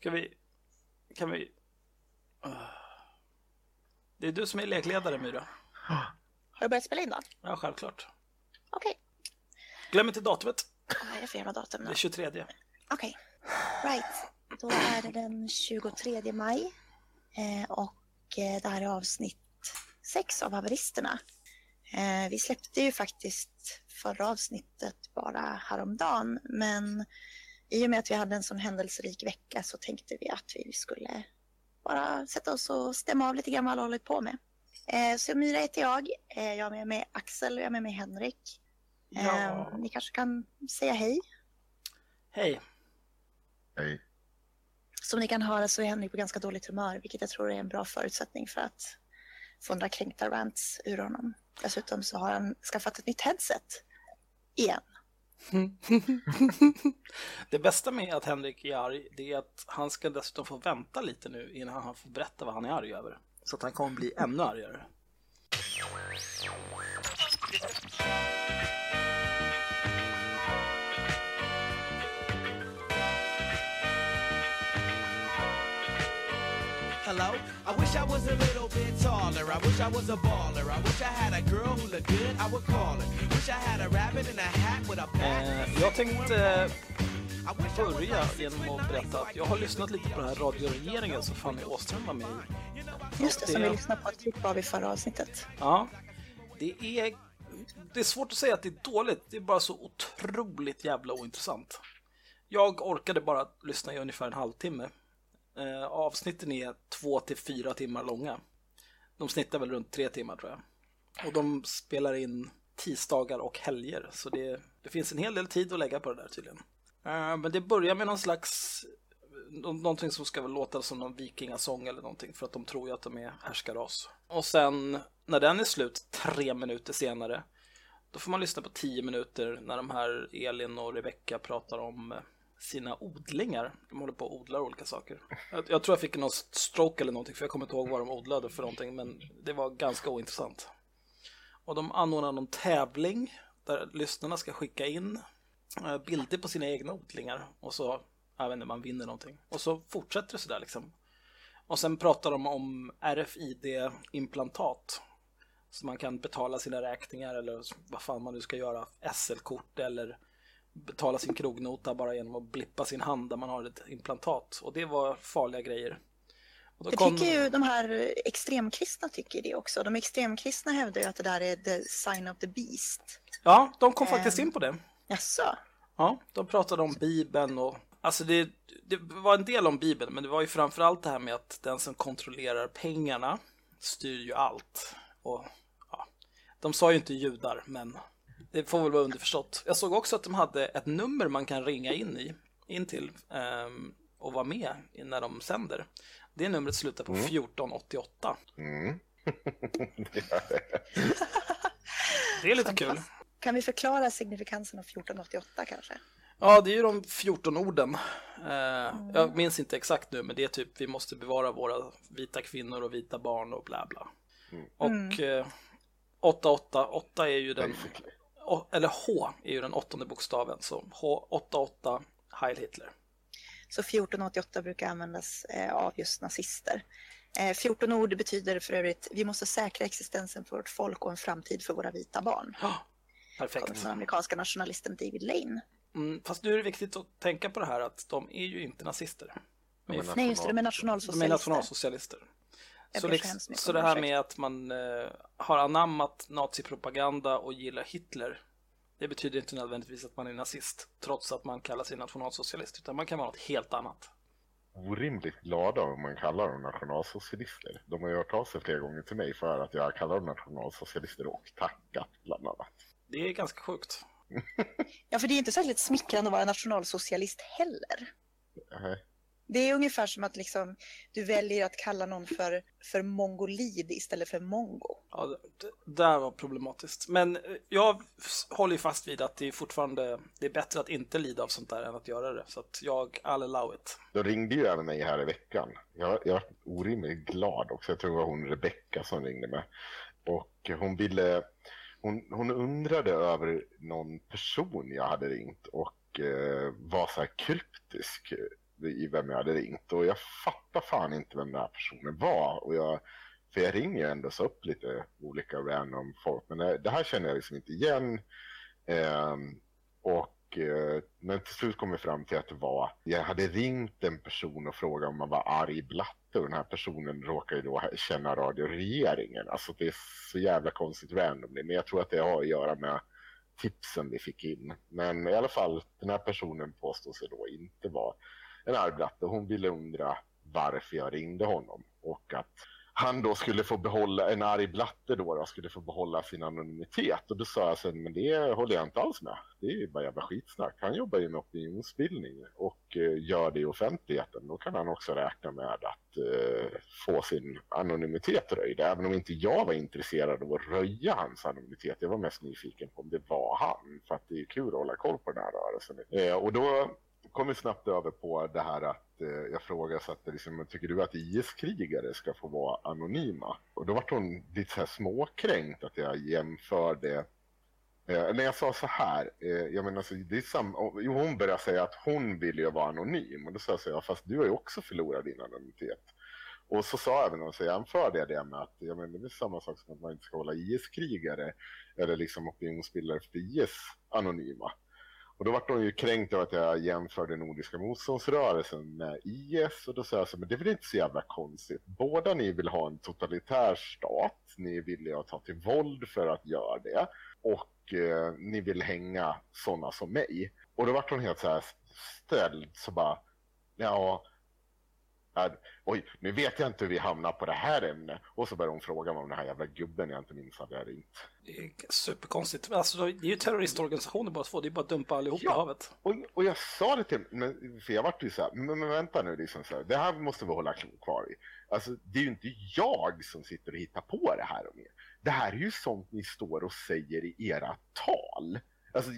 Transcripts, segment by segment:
Ska vi... Kan vi... Det är du som är lekledare, Myra. Har du börjat spela in då? Ja, självklart. Okej. Glöm inte datumet. Vad är det för jävla datum Det är 23. Okej. Right. Då är det den 23 maj. Eh, och eh, det här är avsnitt 6 av Haveristerna. Eh, vi släppte ju faktiskt förra avsnittet bara häromdagen. Men i och med att vi hade en sån händelserik vecka så tänkte vi att vi skulle bara sätta oss och stämma av lite grann vad alla hållit på med. Eh, så Myra heter jag. Eh, jag har med mig Axel och jag har med mig Henrik. Eh, Ja. Ni kanske kan säga hej? Hej. Hej. Som ni kan höra så är Henrik på ganska dåligt humör, vilket jag tror är en bra förutsättning för att få några kränkta rants ur honom. Dessutom så har han skaffat ett nytt headset. Igen. Det bästa med att Henrik är arg, det är att han ska dessutom få vänta lite nu innan han får berätta vad han är arg över. Så att han kommer bli ännu argare. Hello? I wish I was a little bit taller. I wish I was a baller. I wish I had a girl who looked good, I would call her. Wish I had a rabbit in a hat with a Eh, bat. jag tänkte börja genom att berätta att jag har lyssnat lite på den här radioregeringen som Fanny Åström var med i. Just det, som vi lyssnade på ett klipp av i förra avsnittet. Ja, det är, det är svårt att säga att det är dåligt. Det är bara så otroligt jävla ointressant. Jag orkade bara lyssna i ungefär en halvtimme. Eh, avsnitten är två till fyra timmar långa. De snittar väl runt tre timmar tror jag. Och de spelar in tisdagar och helger. Så det, det finns en hel del tid att lägga på det där tydligen. Eh, men det börjar med någon slags någonting som ska väl låta som någon vikingasång eller någonting för att de tror ju att de är härskarras. Och sen när den är slut tre minuter senare då får man lyssna på tio minuter när de här Elin och Rebecca pratar om eh, sina odlingar. De håller på och odlar olika saker. Jag, jag tror jag fick någon stroke eller någonting för jag kommer inte ihåg vad de odlade för någonting men det var ganska ointressant. Och de anordnar någon tävling där lyssnarna ska skicka in eh, bilder på sina egna odlingar och så, jag vet inte, man vinner någonting. Och så fortsätter det sådär liksom. Och sen pratar de om RFID-implantat. Så man kan betala sina räkningar eller vad fan man nu ska göra, SL-kort eller betala sin krognota bara genom att blippa sin hand där man har ett implantat. Och det var farliga grejer. Och Det kom- tycker ju de här extremkristna tycker det också. De extremkristna hävdar ju att det där är the sign of the beast. Ja, de kom faktiskt Ehm. in på det. Jaså? Ja, de pratade om Bibeln och alltså det, det var en del om Bibeln, men det var ju framförallt det här med att den som kontrollerar pengarna styr ju allt. Och ja, de sa ju inte judar, men det får väl vara underförstått. Jag såg också att de hade ett nummer man kan ringa in i, in till ehm, och vara med när de sänder. Det numret slutar på 1488. Mm. Det är lite kul. Kan vi förklara signifikansen av 1488 kanske? Ja, det är ju de 14 orden. Eh, Jag minns inte exakt nu, men det är typ vi måste bevara våra vita kvinnor och vita barn och bla bla. Och eh, 88, 8 är ju den, eller H är ju den åttonde bokstaven, så H, 88 Heil Hitler. Så 1488 brukar användas eh, av just nazister. Eh, 14 ord betyder för övrigt vi måste säkra existensen för vårt folk och en framtid för våra vita barn. Kommer perfekt. från den amerikanska nationalisten David Lane. Mm, fast nu är det viktigt att tänka på det här att de är ju inte nazister. De är, Nej, just det, de är de är nationalsocialister. Jag Så, liksom, så det här med att man eh, har anammat nazipropaganda och gillar Hitler det betyder inte nödvändigtvis att man är nazist trots att man kallar sig nationalsocialist utan man kan vara något helt annat. Orimligt glada om man kallar dem nationalsocialister. De har ju hört av sig flera gånger till mig för att jag kallar dem nationalsocialister och tackat bland annat. Det är ganska sjukt. Ja, för det är inte särskilt smickrande att vara nationalsocialist heller. Nej. Det är ungefär som att liksom, du väljer att kalla någon för, för mongolid istället för mongo. Ja, det, där var problematiskt. Men eh, jag håller ju fast vid att det är fortfarande det är bättre att inte lida av sånt där än att göra det. Så att jag, I'll allow it. Då ringde ju även mig här i veckan. Jag, jag var orimligt glad också. Jag tror det var hon Rebecka som ringde mig. Och hon ville... Hon, hon undrade över någon person jag hade ringt och eh, var så här kryptisk i vem jag hade ringt och jag fattar fan inte vem den här personen var. Och jag, för jag ringer ju ändå så upp lite olika random folk, men det, det här känner jag liksom inte igen. Eh, och eh, men till slut kom jag fram till att det var, jag hade ringt en person och frågat om man var arg blatte och den här personen råkar ju då känna radioregeringen. Alltså det är så jävla konstigt randomly, men jag tror att det har att göra med tipsen vi fick in. Men i alla fall, den här personen påstår sig då inte vara en arg blatte. Hon ville undra varför jag ringde honom och att han då skulle få behålla, en arg blatte då, då skulle få behålla sin anonymitet. Och då sa jag sen, men det håller jag inte alls med. Det är ju bara jävla skitsnack. Han jobbar ju med opinionsbildning och eh, gör det i offentligheten. Då kan han också räkna med att eh, få sin anonymitet röjd. Även om inte jag var intresserad av att röja hans anonymitet. Jag var mest nyfiken på om det var han. För att det är kul att hålla koll på den här rörelsen. Eh, och då kom vi snabbt över på det här att eh, jag frågasatte liksom, tycker du att IS-krigare ska få vara anonyma? Och då var hon lite så här småkränkt att jag jämförde eh, när jag sa så här, eh, jag menar alltså, det är sam jo, hon började säga att hon vill ju vara anonym och då sa jag så här, fast du har ju också förlorat din anonymitet. Och så sa jag även och så jämförde jag det med att jag menar, det är samma sak som att man inte ska hålla IS-krigare eller liksom opinionsbildare för IS anonyma. Och då var hon ju kränkt av att jag jämförde Nordiska motståndsrörelsen med IS och då sa jag så men det är väl inte så jävla konstigt. Båda ni vill ha en totalitär stat, ni är villiga att ta till våld för att göra det och eh, ni vill hänga sådana som mig. Och då var hon helt så här ställd så bara, ja, Ja, oj, nu vet jag inte hur vi hamnar på det här ämnet. Och så börjar hon fråga mig om den här jävla gubben jag inte minns hade jag ringt. Det är superkonstigt. Alltså, det är ju terroristorganisationer bara två. Det är bara att dumpa allihop Ja. i havet. Och, och jag sa det till men, för jag vart ju så här, men, men vänta nu, liksom så här, det här måste vi hålla kvar i. Alltså, det är ju inte jag som sitter och hittar på det här om er. Det här är ju sånt ni står och säger i era tal. Alltså,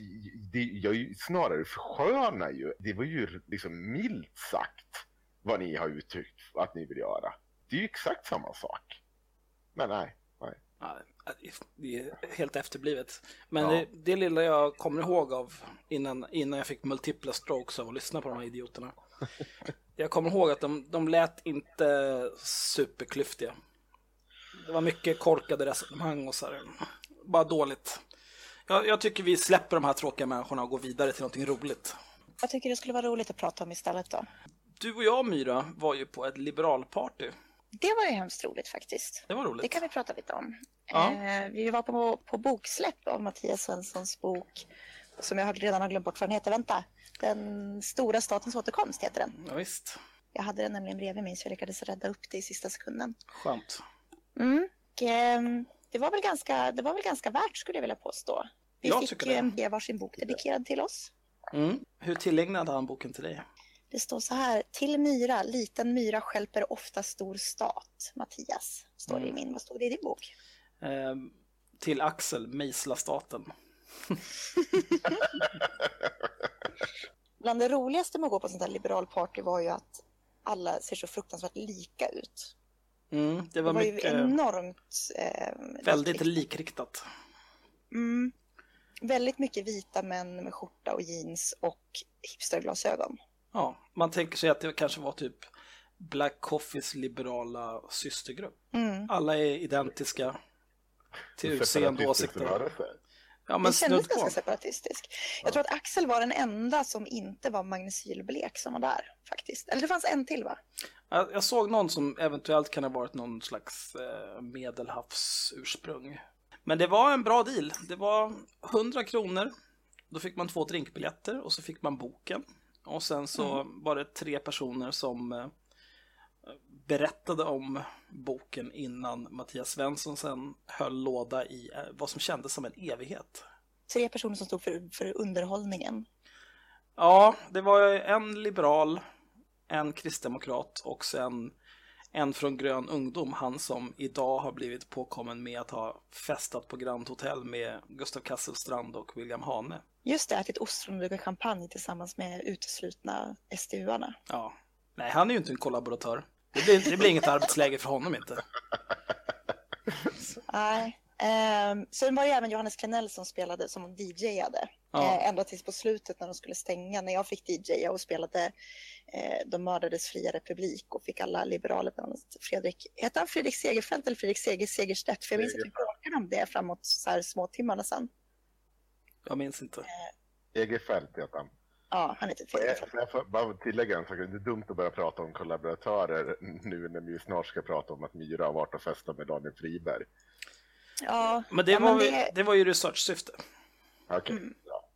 det, jag är ju snarare förskönar ju, det var ju liksom milt sagt vad ni har uttryckt att ni vill göra. Det är ju exakt samma sak. Men nej, nej. Ja, det är helt efterblivet. Men Ja. det, det lilla jag kommer ihåg av innan, innan jag fick multipla strokes av att lyssna på de här idioterna. Jag kommer ihåg att de, de lät inte superklyftiga. Det var mycket korkade resonemang och så här. Bara dåligt. Jag, jag tycker vi släpper de här tråkiga människorna och går vidare till någonting roligt. Vad tycker du skulle vara roligt att prata om istället då? Du och jag Myra var ju på ett liberalparty. Det var ju hemskt roligt faktiskt. Det var roligt. Det kan vi prata lite om. Ja. Eh, vi var på, på boksläpp av Mattias Svenssons bok som jag redan har glömt bort vad den heter. Vänta. Den stora statens återkomst heter den. Ja, visst. Jag hade den nämligen bredvid mig så jag lyckades rädda upp det i sista sekunden. Skönt. Mm. Och, ehm, det, var väl ganska, det var väl ganska värt skulle jag vilja påstå. Vi Jag fick ju en ge varsin bok dedikerad till oss. Mm. Hur tillägnade han boken till dig? Det står så här. Till myra, liten myra skälper ofta stor stat. Mattias, står det i min. Vad stod det i din bok? Eh, till Axel, mejsla staten. Bland det roligaste med att gå på sånt här liberalparty var ju att alla ser så fruktansvärt lika ut. Mm, det Det var, var, ju mycket, enormt... Eh, väldigt likriktat. likriktat. Mm, väldigt mycket vita män med skjorta och jeans och hipsterglasögon. Ja, man tänker sig att det kanske var typ Black Coffees liberala systergrupp. Mm. Alla är identiska till utseende och åsikter. Ja, men det kändes ganska separatistisk. Jag tror att Axel var den enda som inte var magnesylblek som var där faktiskt. Eller det fanns en till va? Jag, jag såg någon som eventuellt kan ha varit någon slags eh, medelhavsursprung. Men det var en bra deal. Det var 100 kronor. Då fick man två drinkbiljetter och så fick man boken. Och sen så var det tre personer som eh, berättade om boken innan Mattias Svensson sen höll låda i eh, vad som kändes som en evighet. Tre personer som stod för, för underhållningen. Ja, det var en liberal, en kristdemokrat och sen en från Grön ungdom, han som idag har blivit påkommen med att ha festat på Grand Hotel med Gustav Kasselstrand och William Hane. Just det, ätit ostron och druckit champagne tillsammans med uteslutna SDU-arna. Ja, nej, han är ju inte en kollaboratör. Det blir, det blir inget arbetsläge för honom inte. Nej. Ehm, sen var det även Johannes Klenell som spelade som DJade. Ja. Eh, ända tills på slutet när de skulle stänga, när jag fick DJa och spelade eh, De mördades fria republik och fick alla liberaler, bland annat Fredrik, heter han Fredrik Segerfeldt eller Fredrik Seger Segerstedt? För jag minns att vi bråkade om det framåt så här småtimmarna sen. Jag minns inte. EG Fält heter han. Ja, han heter Får Fredrik. jag, får jag får bara tillägga en sak? Det är dumt att börja prata om kollaboratörer nu när vi snart ska prata om att Myra har varit och festat med Daniel Friberg. Ja, Men det, ja, var, men ju- det, det var ju researchsyfte. Okej, Mm. ja.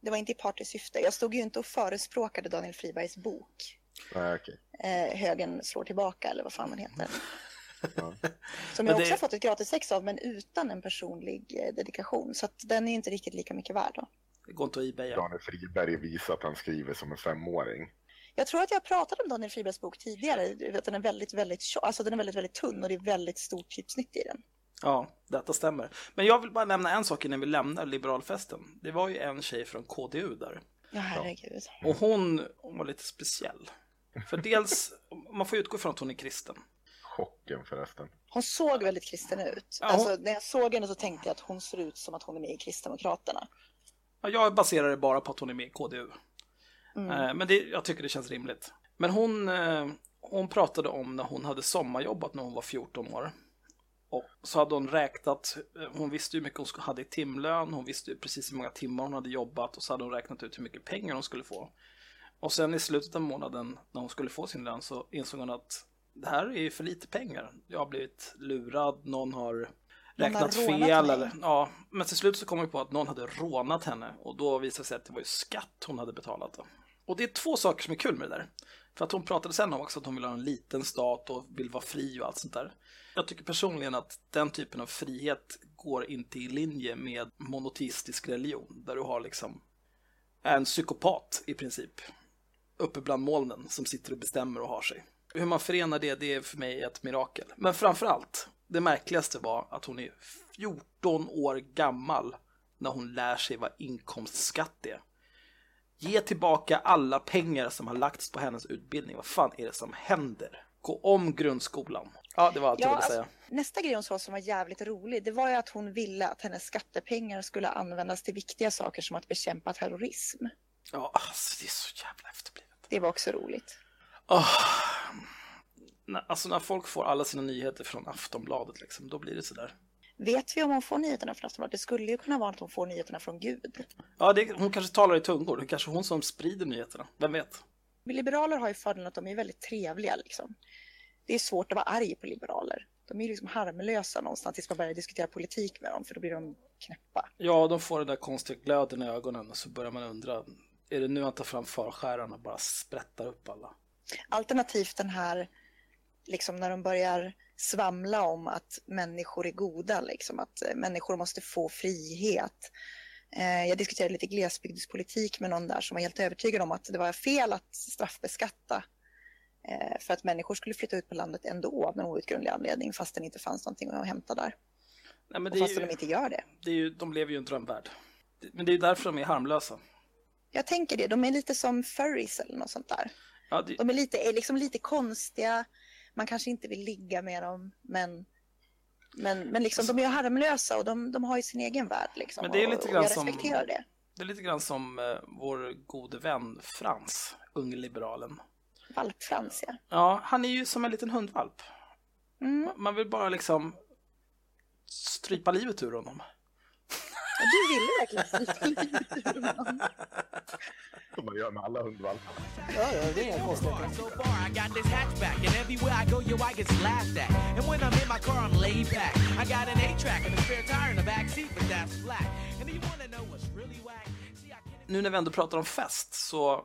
det var inte i partysyfte. Jag stod ju inte och förespråkade Daniel Fribergs bok. Nej, okej. eh, Högen slår tillbaka eller vad fan den heter. Ja. Som jag det- också har fått ett gratis ex av men utan en personlig eh, dedikation. Så att den är inte riktigt lika mycket värd då. Det går inte att ebaya. Daniel Friberg visar att han skriver som en femåring. Jag tror att jag pratat om Daniel Fribergs bok tidigare. Du vet, Att den är väldigt, väldigt. Alltså den är väldigt, väldigt tunn och det är väldigt stort typsnitt i den. Ja, detta stämmer. Men jag vill bara nämna en sak innan vi lämnar liberalfesten. Det var ju en tjej från KDU där. Ja, herregud. Och hon, hon var lite speciell. För dels, man får utgå från att hon är kristen. Chocken förresten. Hon såg väldigt kristen ut. Ja, hon- Alltså, när jag såg henne så tänkte jag att hon ser ut som att hon är med i Kristdemokraterna. Ja, Jag baserar det bara på att hon är med i KDU. Mm. Eh, Men det, jag tycker det känns rimligt. Men hon, eh, hon pratade om när hon hade sommarjobbat när hon var 14 år. Och så hade hon räknat, eh, hon visste hur mycket hon hade i timlön, hon visste ju precis hur många timmar hon hade jobbat och så hade hon räknat ut hur mycket pengar hon skulle få. Och sen i slutet av månaden när hon skulle få sin lön så insåg hon att det här är ju för lite pengar. Jag har blivit lurad, någon har Någon räknat har rånat fel. mig. Eller, ja, men till slut så kom hon på att någon hade rånat henne och då visade det sig att det var ju skatt hon hade betalat. Då. Och det är två saker som är kul med det där. För att hon pratade sen om också att hon vill ha en liten stat och vill vara fri och allt sånt där. Jag tycker personligen att den typen av frihet går inte i linje med monoteistisk religion där du har liksom en psykopat i princip uppe bland molnen som sitter och bestämmer och har sig. Hur man förenar det, det är för mig ett mirakel. Men framför allt, det märkligaste var att hon är 14 år gammal när hon lär sig vad inkomstskatt är. Ge tillbaka alla pengar som har lagts på hennes utbildning. Vad fan är det som händer? Gå om grundskolan. Ja, det var allt jag Ja, ville säga. alltså, nästa grej hon sa som var jävligt rolig, det var ju att hon ville att hennes skattepengar skulle användas till viktiga saker som att bekämpa terrorism. Ja, alltså, det är så jävla efterblivet. Det var också roligt. Oh. Alltså när folk får alla sina nyheter från Aftonbladet, liksom, då blir det sådär. Vet vi om hon får nyheterna från Aftonbladet? Det skulle ju kunna vara att hon får nyheterna från Gud. Ja, det, hon kanske talar i tungor. Det är kanske hon som sprider nyheterna. Vem vet? Liberaler har ju fördelen att de är väldigt trevliga. Liksom. Det är svårt att vara arg på liberaler. De är ju liksom harmlösa någonstans tills man börjar diskutera politik med dem, för då blir de knäppa. Ja, de får den där konstiga glöden i ögonen och så börjar man undra. Är det nu han tar fram förskärarna och bara sprättar upp alla? Alternativt den här, liksom när de börjar svamla om att människor är goda, liksom, att eh, människor måste få frihet. Eh, Jag diskuterade lite glesbygdspolitik med någon där som var helt övertygad om att det var fel att straffbeskatta eh, för att människor skulle flytta ut på landet ändå av någon outgrundlig anledning fast det inte fanns någonting att hämta där. Nej, men Och fast ju, de inte gör det. det är ju, de lever ju i en drömvärld. Men det är ju därför de är harmlösa. Jag tänker det, de är lite som furries eller något sånt där. Ja, det, De är lite, är liksom lite konstiga, man kanske inte vill ligga med dem, men, men, men liksom, de är ju harmlösa och de, de har ju sin egen värld. Liksom, Men det är lite och, och grann jag som- respekterar det. det är lite grann som eh, vår gode vän Frans, ungliberalen. Valpfrans, ja. Ja, han är ju som en liten hundvalp. Mm. Man vill bara liksom strypa livet ur honom. Du ville verkligen. Som man gör med alla hundvalpar. Ja, ja, det är inga So far, I got this hatchback, and everywhere I go, yo, I get laughed at. And when I'm in my car, I'm laid back. I got an A-track and a spare tire in the back seat, but that's flat. And you wanna know what's really whack? See, I can't... Nu när vi ändå pratar om fest så,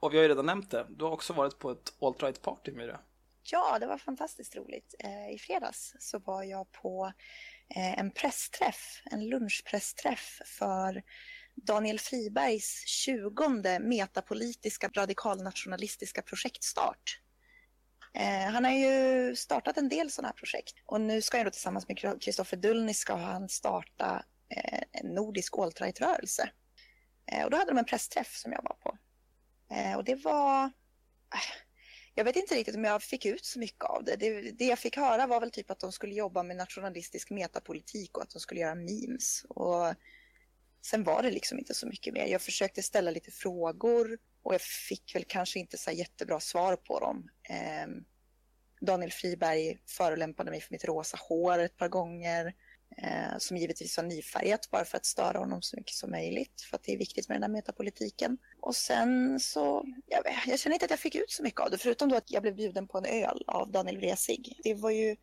och vi har ju redan nämnt det, du har också varit på ett alt-right party med det. Ja, det var fantastiskt roligt. Eh, I fredags så var jag på Eh, en pressträff, en lunchpressträff för Daniel Fribergs 20 metapolitiska radikalnationalistiska projektstart. Eh, han har ju startat en del sådana här projekt och nu ska han då tillsammans med Kristoffer Dullny ska han starta eh, en nordisk alt-right-rörelse. Och då hade de en pressträff som jag var på. Och det var jag vet inte riktigt om jag fick ut så mycket av det. det. Det jag fick höra var väl typ att de skulle jobba med nationalistisk metapolitik och att de skulle göra memes. Och sen var det liksom inte så mycket mer. Jag försökte ställa lite frågor och jag fick väl kanske inte så jättebra svar på dem. Eh, Daniel Friberg förolämpade mig för mitt rosa hår ett par gånger. Eh, som givetvis var nyfärgat bara för att störa honom så mycket som möjligt. För att det är viktigt med den där metapolitiken. Och sen så, jag, jag känner inte att jag fick ut så mycket av det. Förutom då att jag blev bjuden på en öl av Daniel Wresig. Det var ju,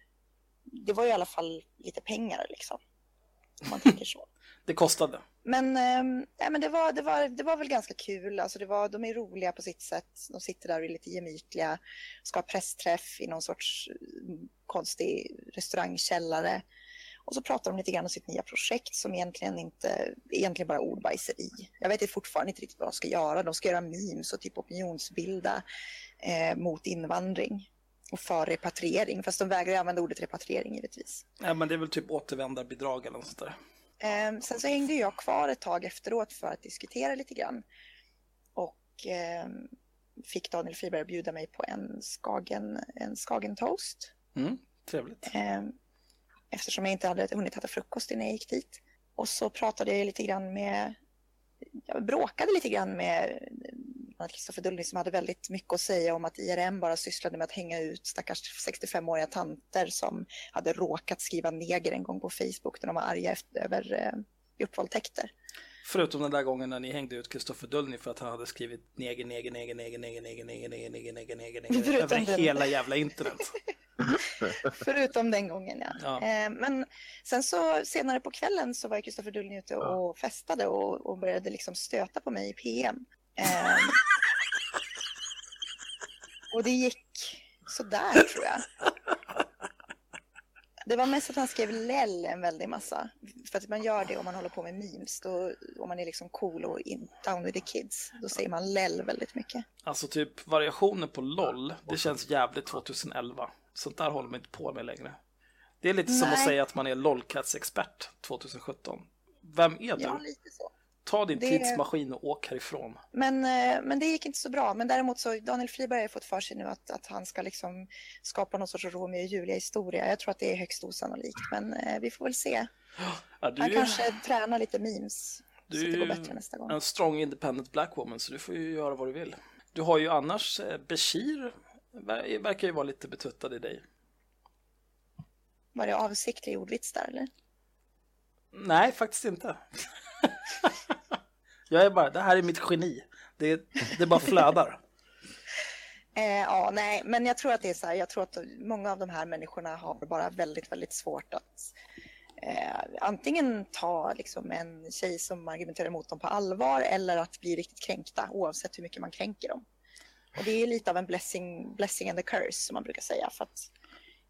det var ju i alla fall lite pengar liksom. Om man tänker så. Det kostade. Men, eh, men det, var, det, var, det var väl ganska kul. Alltså det var, de är roliga på sitt sätt. De sitter där och är lite gemytliga. Ska ha pressträff i någon sorts mm, konstig restaurangkällare. Och så pratar de lite grann om sitt nya projekt som egentligen inte, egentligen bara ordbajseri. Jag vet fortfarande inte riktigt vad de ska göra. De ska göra memes och typ opinionsbilda eh, mot invandring och för repatriering. Fast de vägrar använda ordet repatriering givetvis. Ja, men det är väl typ återvändarbidrag eller något sånt där. Eh, sen så hängde jag kvar ett tag efteråt för att diskutera lite grann. Och eh, fick Daniel Friberg bjuda mig på en Skagen, en Skagen toast. Mm, trevligt. Eftersom jag inte hade hunnit äta frukost innan jag gick dit. Och så pratade jag lite grann med, jag bråkade lite grann med eh, Kristoffer Dullning som hade väldigt mycket att säga om att IRM bara sysslade med att hänga ut stackars 65-åriga tanter som hade råkat skriva neger en gång på Facebook när de var arga efter, över eh, gruppvåldtäkter. Förutom den där gången när ni hängde ut Kristoffer Dullny för att han hade skrivit neger, neger, neger, neger, neger, neger, neger, neger, neger, neger, neger, neger, över hela jävla internet. Förutom den gången, ja. ja. Eh, men sen så senare på kvällen så var Kristoffer Dullny ute och festade och, och började liksom stöta på mig i PM. Eh, och det gick sådär tror jag. Det var mest att han skrev lell en väldig massa. För att man gör det om man håller på med memes. Då, om man är liksom cool och in, down with the kids. Då säger man lell väldigt mycket. Alltså typ variationer på LOL. Det känns jävligt 2011. Sånt där håller man inte på med längre. Det är lite Nej. som att säga att man är LOLcats-expert 2017. Vem är du? Ja, lite så. Ta din det... tidsmaskin och åk härifrån. Men, eh, men det gick inte så bra. Men däremot så Daniel Friberg har fått för sig nu att, att han ska liksom skapa någon sorts Romeo och Julia-historia. Jag tror att det är högst osannolikt, men eh, vi får väl se. Ja, du... Han kanske tränar lite memes. Du så det går bättre nästa gång. en strong independent black woman, så du får ju göra vad du vill. Du har ju annars eh, Bashir, verkar ju vara lite betuttad i dig. Var det avsiktlig ordvits där eller? Nej, faktiskt inte. Jag är bara, det här är mitt geni. Det, det bara flödar. Eh, ja, nej, men jag tror att det är så här. Jag tror att många av de här människorna har bara väldigt, väldigt svårt att eh, antingen ta liksom, en tjej som argumenterar emot dem på allvar eller att bli riktigt kränkta oavsett hur mycket man kränker dem. Och det är lite av en blessing, blessing and a curse som man brukar säga. För att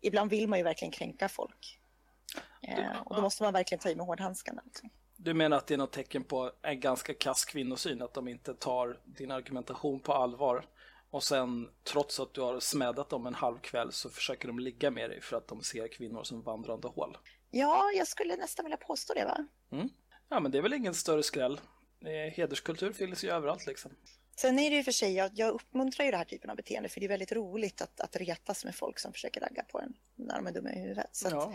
ibland vill man ju verkligen kränka folk. Eh, och då måste man verkligen ta i med hårdhandskarna. Liksom. Du menar att det är något tecken på en ganska kass kvinnosyn, att de inte tar din argumentation på allvar och sen trots att du har smädat dem en halv kväll så försöker de ligga med dig för att de ser kvinnor som vandrande hål. Ja, jag skulle nästan vilja påstå det va? Mm. Ja, men det är väl ingen större skräll. Hederskultur finns ju överallt liksom. Sen är det ju för sig, jag, jag uppmuntrar ju den här typen av beteende för det är väldigt roligt att, att retas med folk som försöker ragga på en när de är dumma i huvudet. Så ja.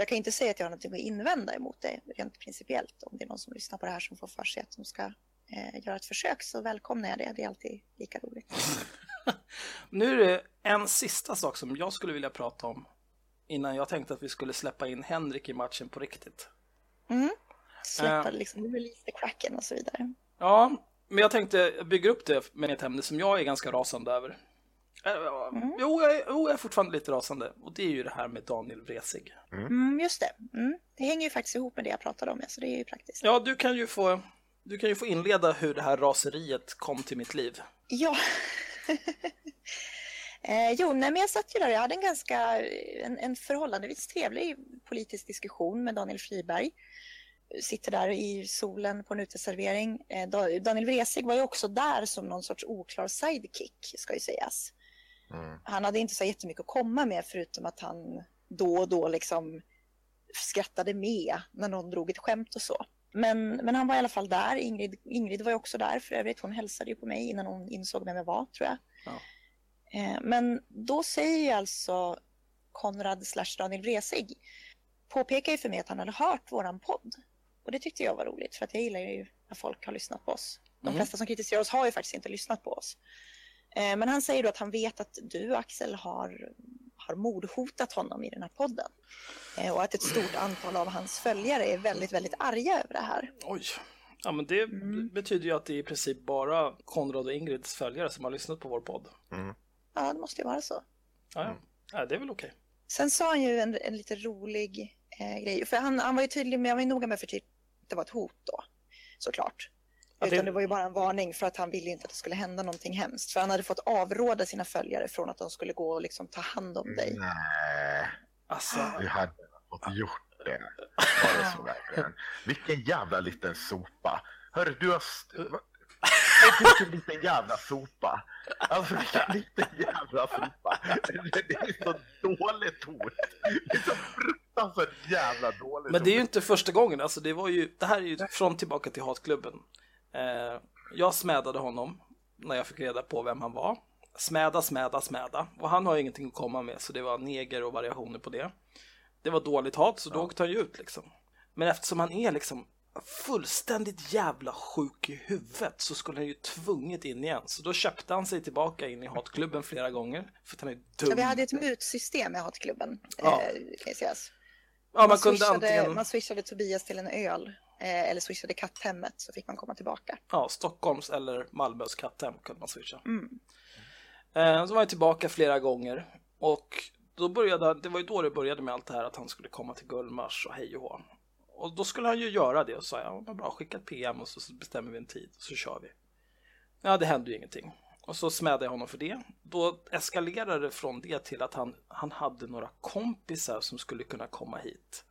Jag kan inte säga att jag har något att invända emot det rent principiellt. Om det är någon som lyssnar på det här som får för sig att de ska eh, göra ett försök så välkomnar jag det. Det är alltid lika roligt. nu är det en sista sak som jag skulle vilja prata om innan jag tänkte att vi skulle släppa in Henrik i matchen på riktigt. Mm. Släppa uh, liksom, release the cracken och så vidare. Ja, men jag tänkte bygga upp det med ett ämne som jag är ganska rasande över. Mm. Jo, jag är, jo, jag är fortfarande lite rasande. Och det är ju det här med Daniel Vresig. Mm. Mm, just det. Mm. Det hänger ju faktiskt ihop med det jag pratade om, så det är ju praktiskt. Ja, du kan ju få, du kan ju få inleda hur det här raseriet kom till mitt liv. Ja. eh, jo, nej, men jag satt ju där. Jag hade en ganska, en, en förhållandevis trevlig politisk diskussion med Daniel Friberg sitter där i solen på en uteservering. Eh, Daniel Vresig var ju också där som någon sorts oklar sidekick, ska ju sägas. Mm. Han hade inte så jättemycket att komma med förutom att han då och då liksom skrattade med när någon drog ett skämt och så. Men, men han var i alla fall där. Ingrid, Ingrid var ju också där för övrigt. Hon hälsade ju på mig innan hon insåg vem jag var, tror jag. Ja. Eh, men då säger alltså Konrad slash Daniel Vresig påpekar ju för mig att han hade hört våran podd. Och Och det tyckte jag var roligt för att jag gillar ju när folk har lyssnat på oss. De Mm. flesta som kritiserar oss har ju faktiskt inte lyssnat på oss. Eh, Men han säger då att han vet att du Axel har, har mordhotat honom i den här podden. Eh, Och att ett stort antal av hans följare är väldigt, väldigt arga över det här. Oj. Ja, men det Mm. betyder ju att det är i princip bara Konrad och Ingrids följare som har lyssnat på vår podd. Ja, det måste ju vara så. Ja, ja. ja det är väl okej. Sen sa han ju en, en lite rolig eh, grej. För han, han var ju tydlig med, han var ju noga med förtydliga att det var ett hot då. Såklart. Ja, det- Utan det var ju bara en varning för att han ville inte att det skulle hända någonting hemskt. För han hade fått avråda sina följare från att de skulle gå och liksom ta hand om dig. Nej, Alltså, du hade fått gjort det. Var det så verkligen? Vilken jävla liten sopa. Hörru, du har... Vilken liten jävla sopa. Alltså vilken liten jävla sopa. Det är så dåligt hot. Det är så fruktansvärt jävla dåligt men det är ju inte första gången. Alltså, det, var ju, det här är ju från tillbaka till hatklubben. Eh, jag smädade honom när jag fick reda på vem han var. Smäda, smäda, smäda. Och han har ju ingenting att komma med, så det var neger och variationer på det. Det var dåligt hat, så då åkte han ju ut liksom. Men eftersom han är liksom fullständigt jävla sjuk i huvudet så skulle han ju tvunget in igen. Så då köpte han sig tillbaka in i hatklubben flera gånger. För att han är dum. Ja, vi hade ett mutsystem i hatklubben. Ja. Eh, ja, man, man, kunde swishade, antingen... man swishade Tobias till en öl. Eh, eller swishade katthemmet så fick man komma tillbaka. Ja, Stockholms eller Malmös katthem kunde man swisha. Mm. Eh, så var jag tillbaka flera gånger och då började, det var ju då det började med allt det här att han skulle komma till Gullmars och hej och hå. Och då skulle han ju göra det och sa ja, vad bra, skicka ett PM och så, så bestämmer vi en tid och så kör vi. Ja, det hände ju ingenting. Och så smädade jag honom för det. Då eskalerade det från det till att han, han hade några kompisar som skulle kunna komma hit.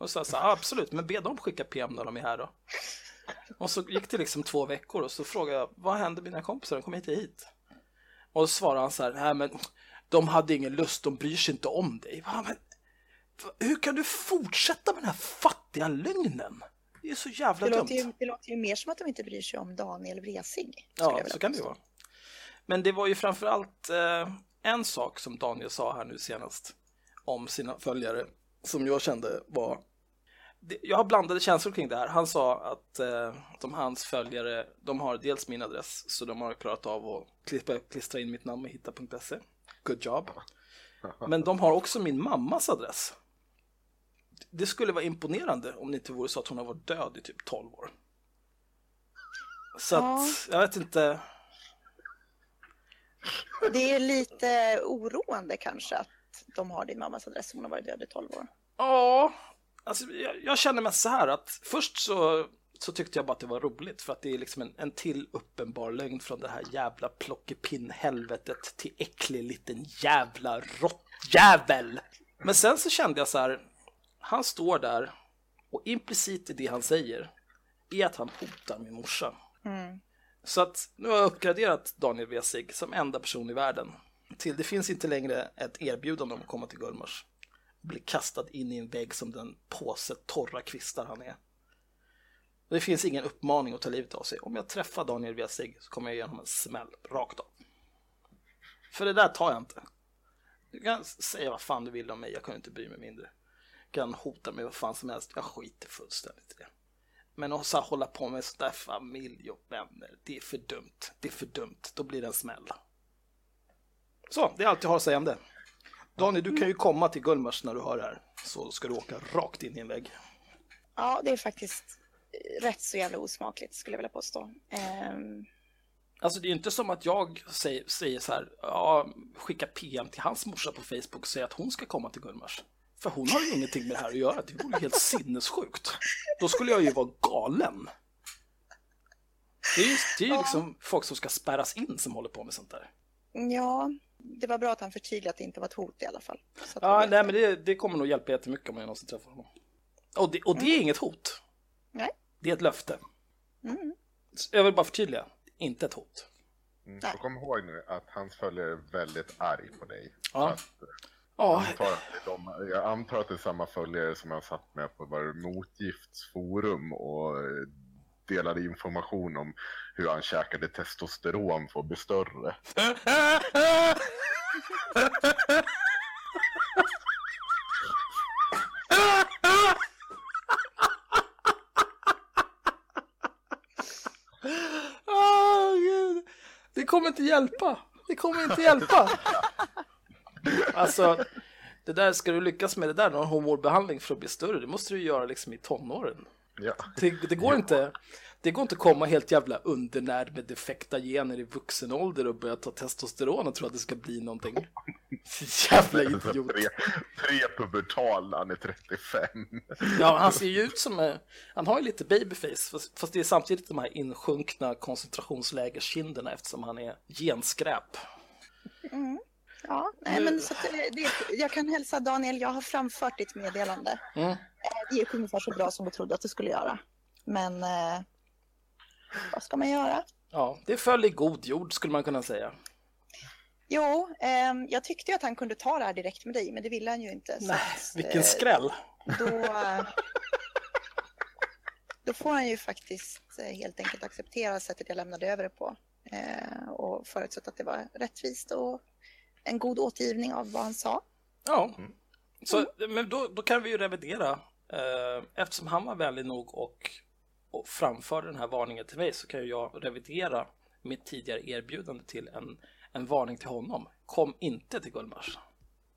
Och så sa "Ja, absolut, men be dem skicka PM när de är här då. Och så gick det liksom två veckor och så frågade jag, vad hände med dina kompisar? De kom inte hit. Och så svarade han så här, nej men de hade ingen lust, de bryr sig inte om dig. Va, men, hur kan du fortsätta med den här fattiga lögnen? Det är så jävla Det dumt. ju, det låter ju mer som att de inte bryr sig om Daniel jag Ja, så kan det vara. Men det var ju framförallt eh, en sak som Daniel sa här nu senast om sina följare som jag kände var jag har blandade känslor kring det här. Han sa att eh, de hans följare, de har dels min adress, så de har klarat av att klippa, klistra in mitt namn med hitta.se. Good job. Men de har också min mammas adress. Det skulle vara imponerande om det inte vore så att hon har varit död i typ 12 år. Så Ja. att, jag vet inte. Det är lite oroande kanske att de har din mammas adress om hon har varit död i 12 år. Ja, alltså jag, jag känner mig så här att först så, så tyckte jag bara att det var roligt för att det är liksom en, en till uppenbar lögn från det här jävla plockepinn-helvetet till äcklig liten jävla råttjävel. Men sen så kände jag så här, han står där och implicit i det han säger är att han hotar min morsa. Så att nu har jag uppgraderat Daniel Wesig som enda person i världen till det finns inte längre ett erbjudande om att komma till Gullmars. Bli kastad in i en vägg som den påse torra kvistar han är. Det finns ingen uppmaning att ta livet av sig. Om jag träffar Daniel Wesig så kommer jag ge honom en smäll rakt av. För det där tar jag inte. Du kan säga vad fan du vill om mig, jag kan inte bry mig mindre. Du kan hota mig vad fan som helst, jag skiter fullständigt i det. Men att så hålla på med sådär familj och vänner, det är för dumt. Det är för dumt, då blir det en smäll. Så, det är allt jag har att säga om det. Daniel, du kan ju komma till Gullmars när du hör det här, så ska du åka rakt in i en vägg. Ja, det är faktiskt eh, rätt så jävla osmakligt skulle jag vilja påstå. Ehm, Alltså det är ju inte som att jag säger, säger så här, ja, skicka PM till hans morsa på Facebook och säga att hon ska komma till Gullmars. För hon har ju ingenting med det här att göra, det vore ju helt sinnessjukt. Då skulle jag ju vara galen. Det är ju, det är ju liksom folk som ska spärras in som håller på med sånt där. ja, det var bra att han förtydligade att det inte var ett hot i alla fall. Ja, nej men det, det kommer nog hjälpa jättemycket om jag någonsin träffar honom. Och det, och det är inget hot. Nej. Det är ett löfte. Mm. Jag vill bara förtydliga, inte ett hot. Mm. Och kom ihåg nu att hans följare är väldigt arg på dig. Ja. Jag, antar att de, jag antar att det är samma följare som jag satt med på var motgiftsforum och delade information om hur han käkade testosteron för att bli större. Oh, Gud. Det kommer inte hjälpa. Det kommer inte hjälpa. Alltså, det där ska du lyckas med det där, någon hormonbehandling för att bli större, det måste du göra liksom i tonåren. Ja. Det, det går inte. Det går inte att komma helt jävla undernärd med defekta gener i vuxen ålder och börja ta testosteron och tro att det ska bli någonting. Jävla idiot. Pre, prepubertal när han är 35. Ja, han ser ju ut som, han har ju lite babyface, fast, fast det är samtidigt de här insjunkna koncentrationslägerkinderna eftersom han är genskräp. Ja, nej, men så det, det, jag kan hälsa Daniel, jag har framfört ditt meddelande. Mm. Eh, Det gick ungefär så bra som du trodde att det skulle göra. Men eh, vad ska man göra? Ja, det föll i god jord skulle man kunna säga. Jo, ehm, jag tyckte ju att han kunde ta det här direkt med dig, men det ville han ju inte. Nej, att, vilken eh, skräll. Då, eh, då får han ju faktiskt eh, helt enkelt acceptera sättet jag lämnade över det på. Eh, och förutsatt att det var rättvist och en god återgivning av vad han sa. Ja, så, men då, då kan vi ju revidera. Eh, eftersom han var vänlig nog och, och framförde den här varningen till mig så kan ju jag revidera mitt tidigare erbjudande till en, en varning till honom. Kom inte till Gullmars.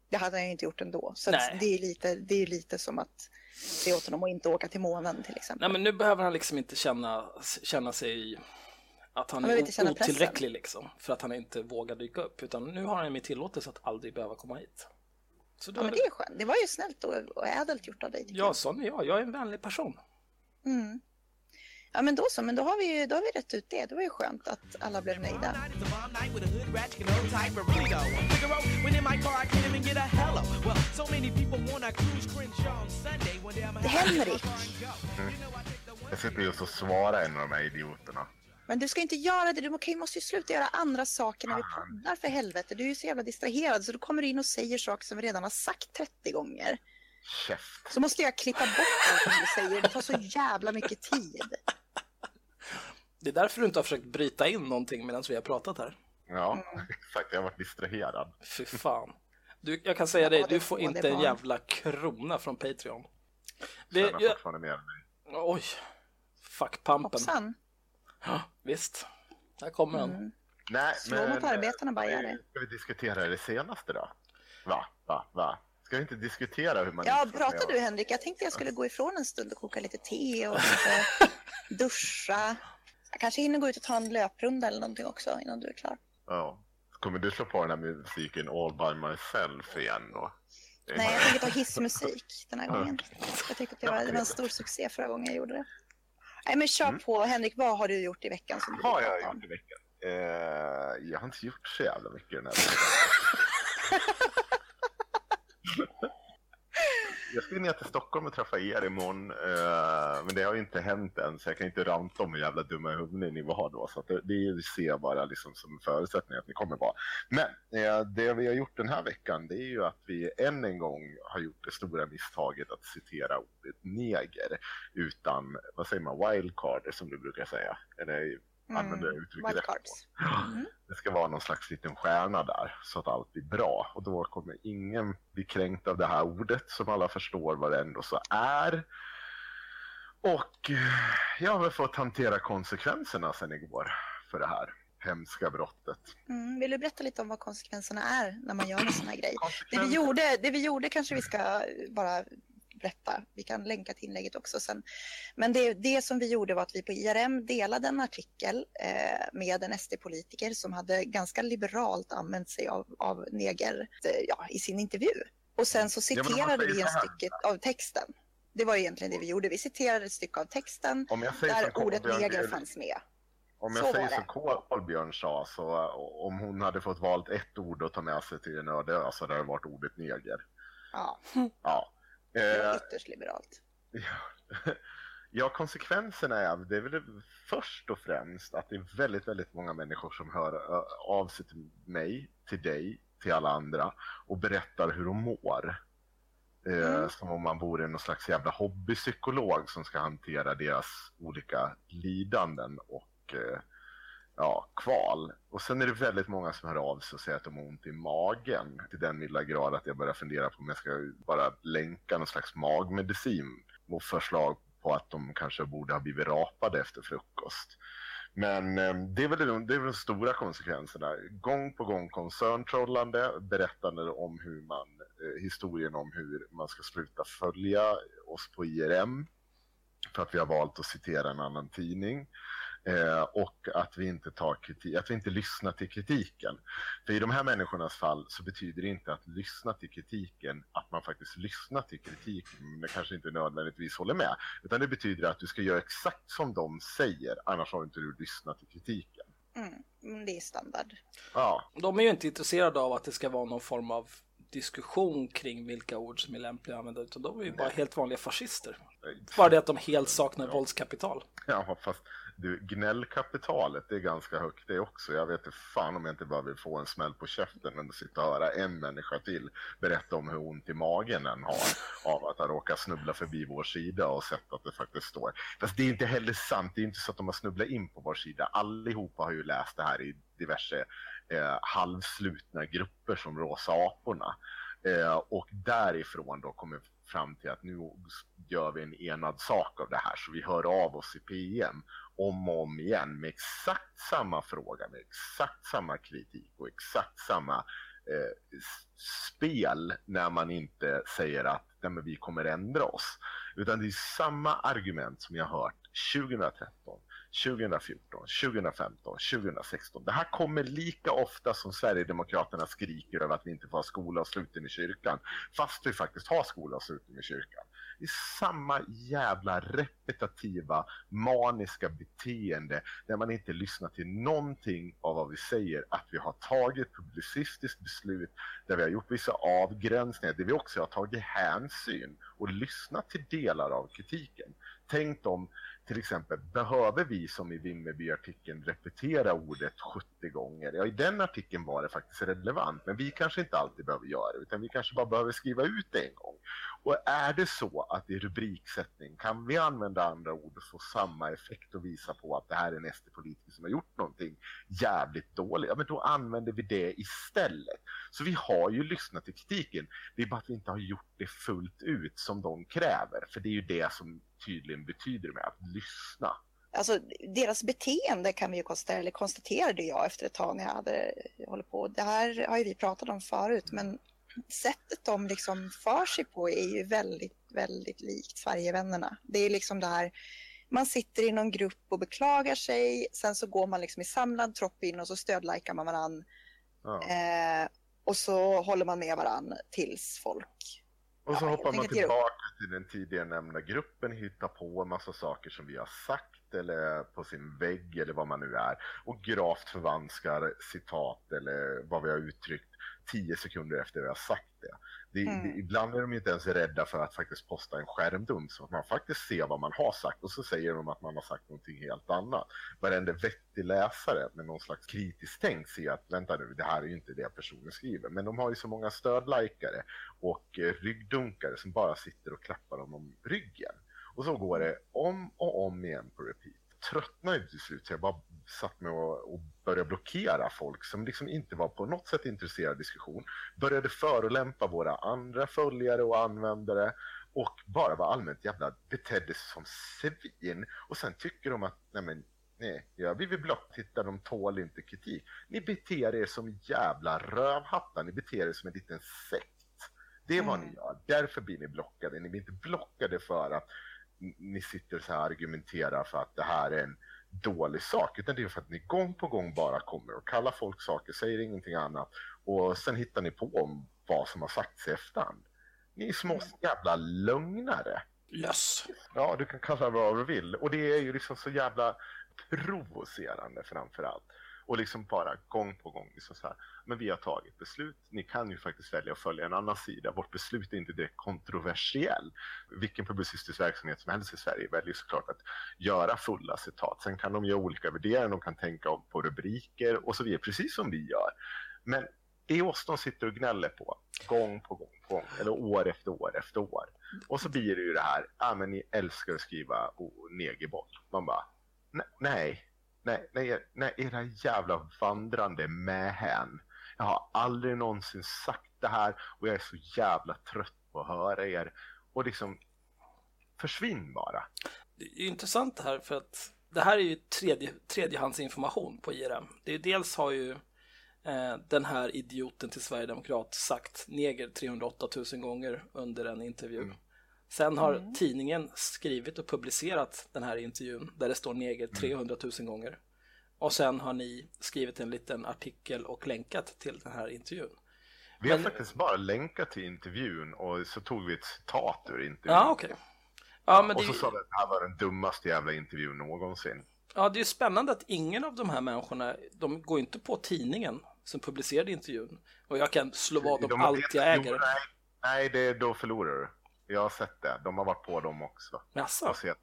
Det hade han ju inte gjort ändå. Så det är ju lite, det är lite som att se åt honom att inte åka till månen till exempel. Nej, men nu behöver han liksom inte känna, känna sig att han är pressen. otillräcklig liksom, för att han inte vågar dyka upp. Utan nu har han min tillåtelse att aldrig behöva komma hit. Så Ja, men det är skönt. Det var ju snällt och, och ädelt gjort av dig. Ja, jag. sån är jag. Jag är en vänlig person. Mm. Ja, men då så. Men då har vi ju då har vi rätt ut det. Det var ju skönt att alla blev nöjda. Henrik. Jag sitter just och svarar en av de här idioterna. Men du ska inte göra det. Du måste ju sluta göra andra saker när vi poddar för helvete. Du är ju så jävla distraherad så du kommer in och säger saker som vi redan har sagt 30 gånger. Käft. Så måste jag klippa bort allt du säger. Det tar så jävla mycket tid. Det är därför du inte har försökt bryta in någonting medan vi har pratat här. Ja, exakt. Jag har varit distraherad. Fy fan. Du, jag kan säga Ja, dig, det du får det inte en jävla krona från Patreon. Det, Tjänar jag, fortfarande mer än mig. oj, fuck pumpen. Hoppsan. Ja, visst, här kommer den. Mm. Nej, Slå mot arbetarna, eh, bajare. Ska vi diskutera det senaste då? Va? Va? Va? Ska vi inte diskutera hur man... Ja, pratar du Henrik? Jag tänkte jag skulle gå ifrån en stund och koka lite te och duscha. Jag kanske hinner gå ut och ta en löprunda eller någonting också innan du är klar. Ja. Kommer du slå på den här musiken All by myself igen då? Det Nej, jag tänker ta hissmusik den här gången. Jag tyckte att det var, det var en stor succé förra gången jag gjorde det. Nej, men kör på. Henrik, vad har du gjort i veckan som Vad har jag om? gjort i veckan? Eh, jag har inte gjort så jävla mycket den här veckan. Jag ska ner till Stockholm och träffa er imorgon, eh, men det har ju inte hänt än så jag kan inte ranta om hur jävla dumma i huvudet ni var då. Så att det, det ser jag bara liksom som en förutsättning att ni kommer vara. Men eh, det vi har gjort den här veckan det är ju att vi än en gång har gjort det stora misstaget att citera ordet neger utan, vad säger man, wildcard som du brukar säga. Eller använder det uttrycket? Wildcards. Mm. Det ska vara någon slags liten stjärna där så att allt blir bra. Och då kommer ingen bli kränkt av det här ordet som alla förstår vad det ändå så är. Och jag har väl fått hantera konsekvenserna sen igår för det här hemska brottet. Mm. Vill du berätta lite om vad konsekvenserna är när man gör en sån här grej? Det vi, gjorde, det vi gjorde kanske vi ska bara berätta. Vi kan länka till inlägget också sen. Men det, det som vi gjorde var att vi på IRM delade en artikel eh, med en SD-politiker som hade ganska liberalt använt sig av, av neger eh, ja, i sin intervju. Och sen så citerade vi en så stycke av texten. Det var egentligen det vi gjorde. Vi citerade ett stycke av texten där ordet neger fanns med. Om Så jag var säger som Kolbjörn sa, så eh, om hon hade fått valt ett ord att ta med sig till en öde ö så hade det varit ordet neger. Ja, Ja. Det var Eh, ytterst liberalt. Ja. ja, konsekvenserna är, det är väl först och främst att det är väldigt, väldigt många människor som hör ö, av sig till mig, till dig, till alla andra och berättar hur de mår. Eh, Mm. Som om man vore någon slags jävla hobbypsykolog som ska hantera deras olika lidanden och eh, ja, kval. Och sen är det väldigt många som hör av sig och säger att de har ont i magen. Till den milda grad att jag börjar fundera på om jag ska bara länka någon slags magmedicin och förslag på att de kanske borde ha blivit rapade efter frukost. Men eh, det är väl de, det är väl de stora konsekvenserna. Gång på gång koncerntrollande, berättande om hur man, eh, historien om hur man ska sluta följa oss på IRM för att vi har valt att citera en annan tidning. Eh, och att vi inte tar kritik, att vi inte lyssnar till kritiken. För i de här människornas fall så betyder det inte att lyssna till kritiken att man faktiskt lyssnar till kritiken men kanske inte nödvändigtvis håller med. Utan det betyder att du ska göra exakt som de säger, annars har inte du lyssnat till kritiken. Mm, det är standard. Ja, De är ju inte intresserade av att det ska vara någon form av diskussion kring vilka ord som är lämpliga att använda utan de är ju bara helt vanliga fascister. Bara det att de helt saknar våldskapital. ja fast du, gnällkapitalet det är ganska högt det också. Jag vet inte fan om jag inte bara vill få en smäll på käften än att sitta och höra en människa till berätta om hur ont i magen den har av att ha råkat snubbla förbi vår sida och sett att det faktiskt står. Fast det är inte heller sant. Det är inte så att de har snubblat in på vår sida. Allihopa har ju läst det här i diverse eh, halvslutna grupper som Rosa aporna. Eh, och därifrån då kommer fram till att nu gör vi en enad sak av det här så vi hör av oss i PM om och om igen med exakt samma fråga, med exakt samma kritik och exakt samma eh, spel när man inte säger att Nej, men vi kommer ändra oss. Utan det är samma argument som jag hört 2013, 2014, 2015, 2016. Det här kommer lika ofta som Sverigedemokraterna skriker över att vi inte får ha skola och sluten i kyrkan. Fast vi faktiskt har skola och sluten i kyrkan. Det är samma jävla repetitiva, maniska beteende där man inte lyssnar till någonting av vad vi säger. Att vi har tagit publicistiskt beslut, där vi har gjort vissa avgränsningar, där vi också har tagit hänsyn och lyssnat till delar av kritiken. Tänk om till exempel, behöver vi som i Vimmerby-artikeln repetera ordet 70 gånger? Ja, i den artikeln var det faktiskt relevant, men vi kanske inte alltid behöver göra det, utan vi kanske bara behöver skriva ut det en gång. Och är det så att i rubriksättning kan vi använda andra ord och få samma effekt och visa på att det här är en SD-politiker som har gjort någonting jävligt dåligt, ja men då använder vi det istället. Så vi har ju lyssnat till kritiken, det är bara att vi inte har gjort det fullt ut som de kräver, för det är ju det som tydligen betyder med att lyssna. Alltså deras beteende kan vi ju konstatera, eller konstaterade jag efter ett tag när jag hade hållit på. Det här har ju vi pratat om förut, men sättet de liksom för sig på är ju väldigt, väldigt likt Sverigevännerna. Det är liksom det här, man sitter i någon grupp och beklagar sig, sen så går man liksom i samlad tropp in och så stödlikar man varann. Ja. Eh, och så håller man med varann tills folk Och så Ja, hoppar man tillbaka till den tidigare nämnda gruppen, hittar på en massa saker som vi har sagt eller på sin vägg eller vad man nu är och gravt förvanskar citat eller vad vi har uttryckt tio sekunder efter vi har sagt det. det, Mm. det ibland är de inte ens rädda för att faktiskt posta en skärmdump så att man faktiskt ser vad man har sagt och så säger de att man har sagt någonting helt annat. Varenda vettig läsare med någon slags kritiskt tänk ser att vänta nu, det här är ju inte det personen skriver. Men de har ju så många stödlikare och eh, ryggdunkare som bara sitter och klappar dem om ryggen. Och så går det om och om igen på repeat. Tröttnade till slut så jag bara satt med och, och började blockera folk som liksom inte var på något sätt intresserade av diskussion. Började förolämpa våra andra följare och användare och bara var allmänt jävla betedde sig som svin. Och sen tycker de att, nej men nej, ja, vi vill block, titta de tål inte kritik. Ni beter er som jävla rövhattar, ni beter er som en liten sekt. Det är vad Mm. ni gör, därför blir ni blockade. Ni blir inte blockade för att ni sitter så här och argumenterar för att det här är en dålig sak, utan det är för att ni gång på gång bara kommer och kallar folk saker, säger ingenting annat och sen hittar ni på om vad som har sagts i efterhand. Ni är små jävla lögnare. Löss. Ja, du kan kalla det vad du vill. Och det är ju liksom så jävla provocerande framför allt. Och liksom bara gång på gång liksom så här. Men vi har tagit beslut. Ni kan ju faktiskt välja att följa en annan sida. Vårt beslut är inte direkt kontroversiell. Vilken publicistisk verksamhet som helst i Sverige väljer såklart att göra fulla citat. Sen kan de göra olika värderingar, de kan tänka om på rubriker och så vidare, precis som vi gör. Men det är oss de sitter och gnäller på, gång på gång på gång, eller år efter år efter år. Och så blir det ju det här, ah, men ni älskar att skriva oh, negerboll. Man bara, nej, nej, nej, nej, era jävla vandrande mähän. Jag har aldrig någonsin sagt det här och jag är så jävla trött på att höra er. Och liksom, försvinn bara. Det är ju intressant det här för att det här är ju tredje, tredjehandsinformation på IRM. Det är dels har ju eh, den här idioten till Sverigedemokrat sagt neger 308 000 gånger under en intervju. Mm. Sen har mm. tidningen skrivit och publicerat den här intervjun där det står neger 300 000 gånger. Och sen har ni skrivit en liten artikel och länkat till den här intervjun. Vi har Men... faktiskt bara länkat till intervjun och så tog vi ett citat ur intervjun. Ja, okej. Okay. Ja, men och så sa vi att det här var den dummaste jävla intervjun någonsin. Ja, det är spännande att ingen av de här människorna, de går inte på tidningen som publicerade intervjun. Och jag kan slå vad om allt jag äger. Nej, nej det, då förlorar du. Jag har sett det. De har varit på dem också. Jaså? Jag sett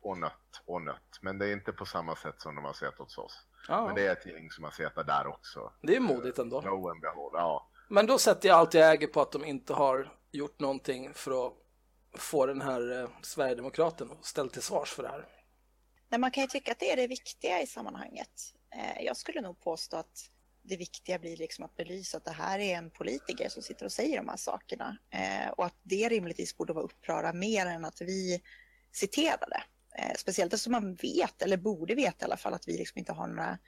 och nött och nött. Men det är inte på samma sätt som de har sett hos oss. Ja. Men det är ett gäng som har sett det där också. Det är modigt ändå. Behold, ja. Men då sätter jag allt jag äger på att de inte har gjort någonting för att få den här eh, Sverigedemokraten ställd till svars för det här. Nej, man kan ju tycka att det är det viktiga i sammanhanget. Eh, jag skulle nog påstå att det viktiga blir liksom att belysa att det här är en politiker som sitter och säger de här sakerna eh, och att det rimligtvis borde vara uppröra mer än att vi citerade. Eh, speciellt eftersom man vet, eller borde veta i alla fall, att vi liksom inte har några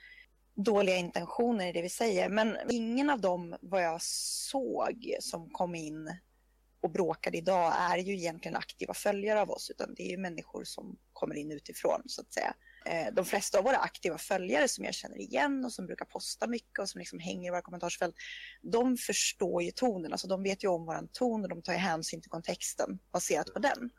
dåliga intentioner i det vi säger. Men ingen av dem, vad jag såg, som kom in och bråkade idag är ju egentligen aktiva följare av oss, utan det är ju människor som kommer in utifrån, så att säga. Eh, de flesta av våra aktiva följare som jag känner igen och som brukar posta mycket och som liksom hänger i våra kommentarsfält, de förstår ju tonen, alltså de vet ju om våran ton och de tar hänsyn till kontexten baserat på den.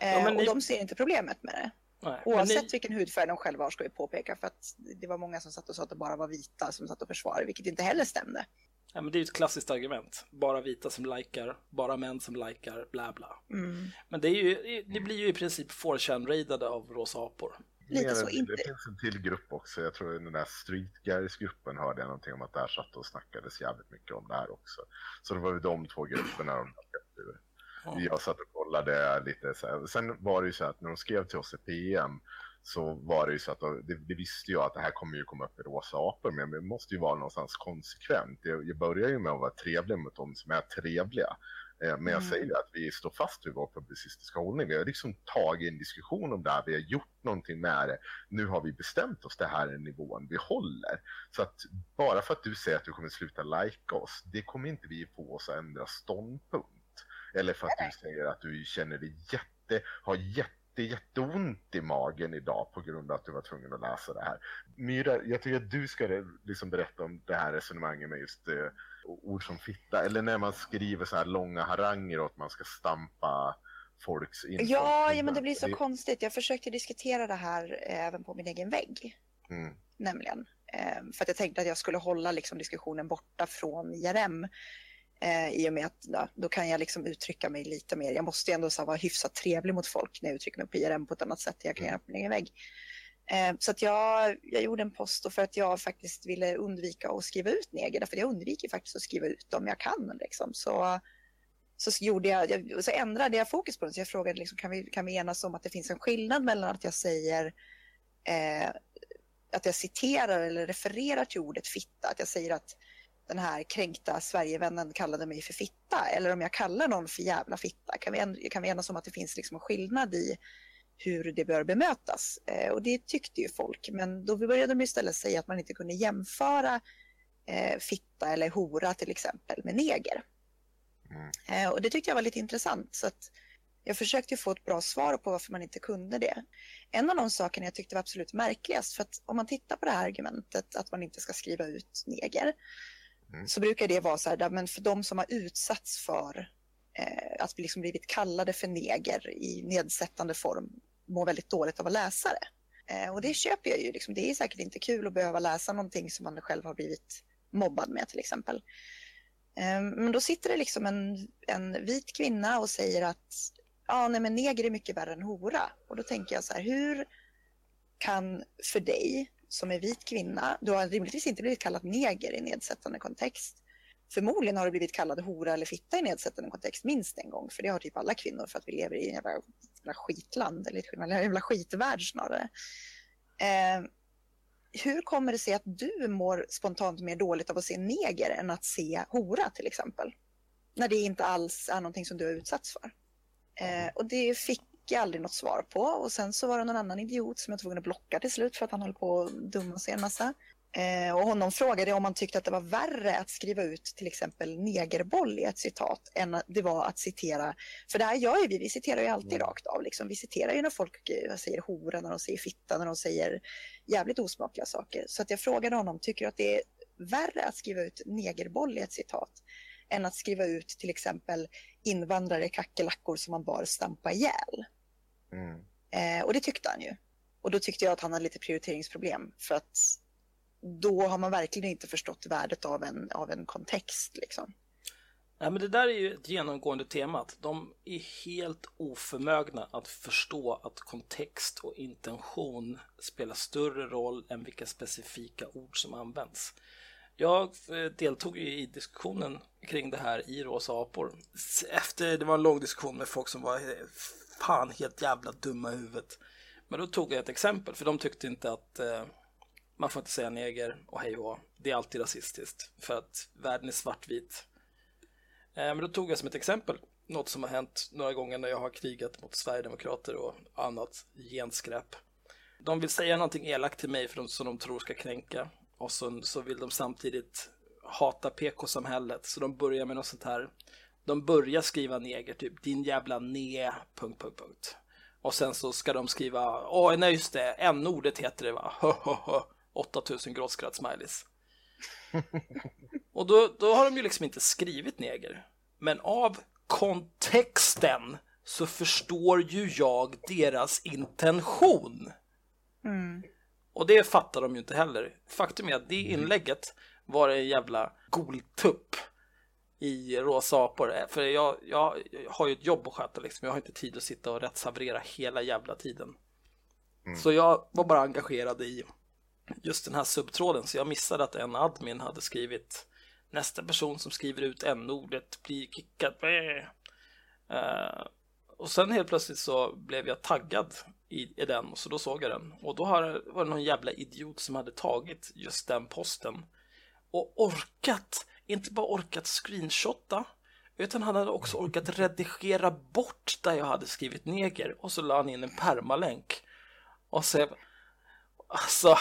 Ja, ni... Och de ser inte problemet med det. Nej, Oavsett ni... vilken hudfärg de själva har ska vi påpeka för att det var många som satt och sa att det bara var vita som satt och försvarade, vilket inte heller stämde. Ja, men det är ju ett klassiskt argument. Bara vita som likar, bara män som likar, bla bla. Mm. Men det, är ju, det blir ju i princip 4chan-raidade av rosa apor. Lite så, inte... Det finns en till grupp också. Jag tror den där Street Guys-gruppen hörde jag någonting om att där satt och snackades jävligt mycket om det här också. Så det var ju de två grupperna de jag satt och kollade lite så här. Sen var det ju så att när de skrev till oss i PM så var det ju så att det, det visste jag att det här kommer ju komma upp i rosa apor, men det måste ju vara någonstans konsekvent. Jag, jag börjar ju med att vara trevlig mot de som är trevliga. Eh, men jag mm. säger att vi står fast vid vår publicistiska hållning. Vi har liksom tagit en diskussion om det här, vi har gjort någonting med det. Nu har vi bestämt oss, det här är nivån vi håller. Så att bara för att du säger att du kommer sluta lajka oss, det kommer inte vi få oss att ändra ståndpunkt. Eller för att du säger att du känner dig jätte, har jätte, jätteont i magen idag på grund av att du var tvungen att läsa det här. Myra, jag tycker att du ska liksom berätta om det här resonemanget med just eh, ord som fitta. Eller när man skriver så här långa haranger och att man ska stampa folks info. Ja, ja, men det blir så det... konstigt. Jag försökte diskutera det här även på min egen vägg. Mm. Nämligen. Eh, för att jag tänkte att jag skulle hålla liksom, diskussionen borta från IRM. Eh, I och med att då kan jag liksom uttrycka mig lite mer. Jag måste ju ändå så, vara hyfsat trevlig mot folk när jag uttrycker mig på IRM på ett annat sätt jag kan mm. göra på min egen vägg. Eh, så att jag, jag gjorde en post för att jag faktiskt ville undvika att skriva ut neger. För jag undviker faktiskt att skriva ut dem jag kan. Liksom. Så, så, gjorde jag, jag, så ändrade jag fokus på det. Så jag frågade liksom, kan, vi, kan vi enas om att det finns en skillnad mellan att jag säger eh, att jag citerar eller refererar till ordet fitta. Att jag säger att den här kränkta Sverigevännen kallade mig för fitta eller om jag kallar någon för jävla fitta. Kan vi, kan vi enas om att det finns liksom en skillnad i hur det bör bemötas? Eh, och det tyckte ju folk, men då började de istället säga att man inte kunde jämföra eh, fitta eller hora till exempel med neger. Mm. Eh, och det tyckte jag var lite intressant. Så att jag försökte få ett bra svar på varför man inte kunde det. En av de sakerna jag tyckte var absolut märkligast, för att om man tittar på det här argumentet att man inte ska skriva ut neger, Mm. så brukar det vara så här, men för de som har utsatts för eh, att liksom blivit kallade för neger i nedsättande form mår väldigt dåligt av att läsa det. Eh, och det köper jag ju, liksom, det är säkert inte kul att behöva läsa någonting som man själv har blivit mobbad med till exempel. Eh, men då sitter det liksom en, en vit kvinna och säger att ja, nej, men neger är mycket värre än hora. Och då tänker jag så här, hur kan för dig som är vit kvinna, du har rimligtvis inte blivit kallad neger i nedsättande kontext. Förmodligen har du blivit kallad hora eller fitta i nedsättande kontext minst en gång, för det har typ alla kvinnor för att vi lever i en jävla, skitland, eller en jävla skitvärld snarare. Eh, hur kommer det sig att du mår spontant mer dåligt av att se neger än att se hora till exempel? När det inte alls är någonting som du har utsatts för. Eh, och det fick jag aldrig något svar på. Och sen så var det någon annan idiot som jag var tvungen att blocka till slut för att han höll på att dumma sig en massa. Eh, och honom frågade om han tyckte att det var värre att skriva ut till exempel negerboll i ett citat än det var att citera, för det här gör ju vi, vi citerar ju alltid rakt av. Liksom. Vi citerar ju när folk eh, säger hora, när de säger fitta, när de säger jävligt osmakliga saker. Så att jag frågade honom, tycker du att det är värre att skriva ut negerboll i ett citat än att skriva ut till exempel invandrare kackerlackor som man bör stampa ihjäl? Mm. Eh, och det tyckte han ju. Och då tyckte jag att han hade lite prioriteringsproblem för att då har man verkligen inte förstått värdet av en, av en kontext. Liksom. Nej, men det där är ju ett genomgående tema. att De är helt oförmögna att förstå att kontext och intention spelar större roll än vilka specifika ord som används. Jag eh, deltog ju i diskussionen kring det här i Rosa apor. Efter, det var en lång diskussion med folk som var eh, fan helt jävla dumma i huvudet. Men då tog jag ett exempel, för de tyckte inte att eh, man får inte säga neger och hej och Det är alltid rasistiskt, för att världen är svartvit. Eh, men då tog jag som ett exempel något som har hänt några gånger när jag har krigat mot Sverigedemokrater och annat genskräp. De vill säga någonting elakt till mig för de, som de tror ska kränka och så, så vill de samtidigt hata PK-samhället så de börjar med något sånt här. De börjar skriva neger, typ din jävla ne... Punkt, punkt, punkt. Och sen så ska de skriva, åh nej just det, n-ordet heter det va, 8000 gråtskratt-smileys. Och då, då har de ju liksom inte skrivit neger. Men av kontexten så förstår ju jag deras intention. Mm. Och det fattar de ju inte heller. Faktum är att det inlägget var en jävla goltupp i rosa apor. För jag, jag, jag har ju ett jobb att sköta liksom. Jag har inte tid att sitta och rättshaverera hela jävla tiden. Så jag var bara engagerad i just den här subtråden så jag missade att en admin hade skrivit nästa person som skriver ut n-ordet blir kickad. Uh, och sen helt plötsligt så blev jag taggad i, i den så då såg jag den och då har, var det någon jävla idiot som hade tagit just den posten och orkat, inte bara orkat screenshotta utan han hade också orkat redigera bort där jag hade skrivit neger och så la han in en permalänk och så alltså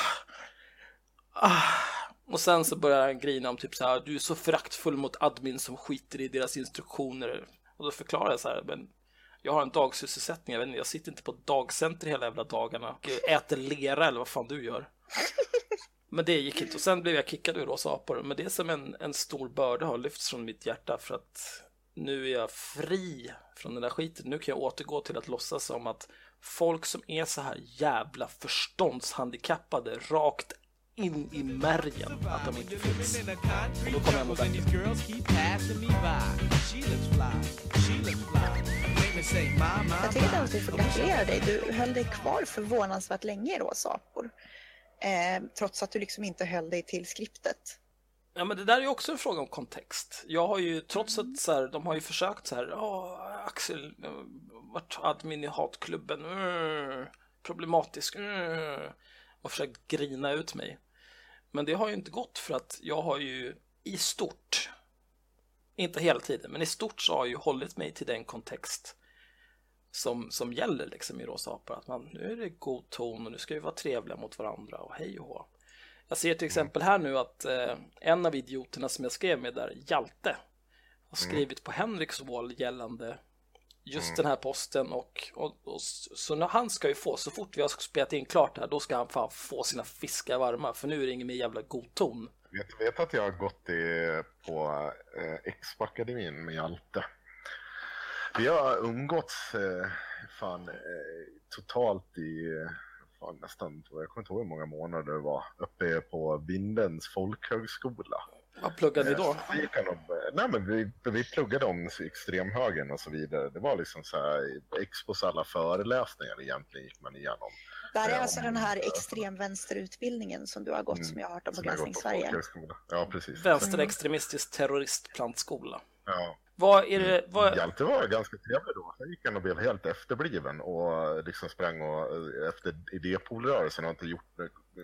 och sen så börjar han grina om typ så här du är så föraktfull mot admin som skiter i deras instruktioner och då förklarar jag så här men jag har en dagsysselsättning, jag, vet inte, jag sitter inte på dagcenter hela jävla dagarna och äter lera eller vad fan du gör. Men det gick inte och sen blev jag kickad ur Rosa apor. Men det är som en, en stor börda har lyfts från mitt hjärta för att nu är jag fri från den där skiten. Nu kan jag återgå till att låtsas som att folk som är så här jävla förståndshandikappade rakt in i märgen att de inte finns. Och då kommer jag må bättre. Jag tycker att vi får gratulera dig. Du höll dig kvar förvånansvärt länge i rosa apor. Eh, trots att du liksom inte höll dig till skriptet. Ja men det där är ju också en fråga om kontext. Jag har ju trots att så här, de har ju försökt så här, ja Axel, vart admin i hatklubben, mm, problematisk, mm, och försökt grina ut mig. Men det har ju inte gått för att jag har ju i stort, inte hela tiden, men i stort så har jag ju hållit mig till den kontext som, som gäller liksom i Rosa apor. Att man, nu är det god ton och nu ska vi vara trevliga mot varandra och hej och hå. Jag ser till exempel här nu att eh, en av idioterna som jag skrev med där, Hjalte, har skrivit på Henriks wall gällande just den här posten och, och, och så när han ska ju få, så fort vi har spelat in klart här, då ska han fan få sina fiskar varma för nu är det ingen mer jävla god ton. Vet, vet att jag har gått i, på eh, Expo-akademin med Hjalte. Vi har umgåtts eh, fan, eh, totalt i fan, nästan, jag kommer inte ihåg hur många månader det var, uppe på Vindens folkhögskola. Vad pluggade ni då? Så gick han och, nej men vi, vi pluggade om extremhögern och så vidare. Det var liksom så här, Expos alla föreläsningar egentligen gick man igenom. Det här är Ja, alltså den här extremvänsterutbildningen som du har gått som jag har hört om på Granskning Sverige. Ja, precis. Vänsterextremistisk terroristplantskola. Ja. Vad är det, vad, Hjalte var ganska trevlig då. Sen gick han och blev helt efterbliven och liksom sprang och eh, efter idépolrörelsen har inte gjort,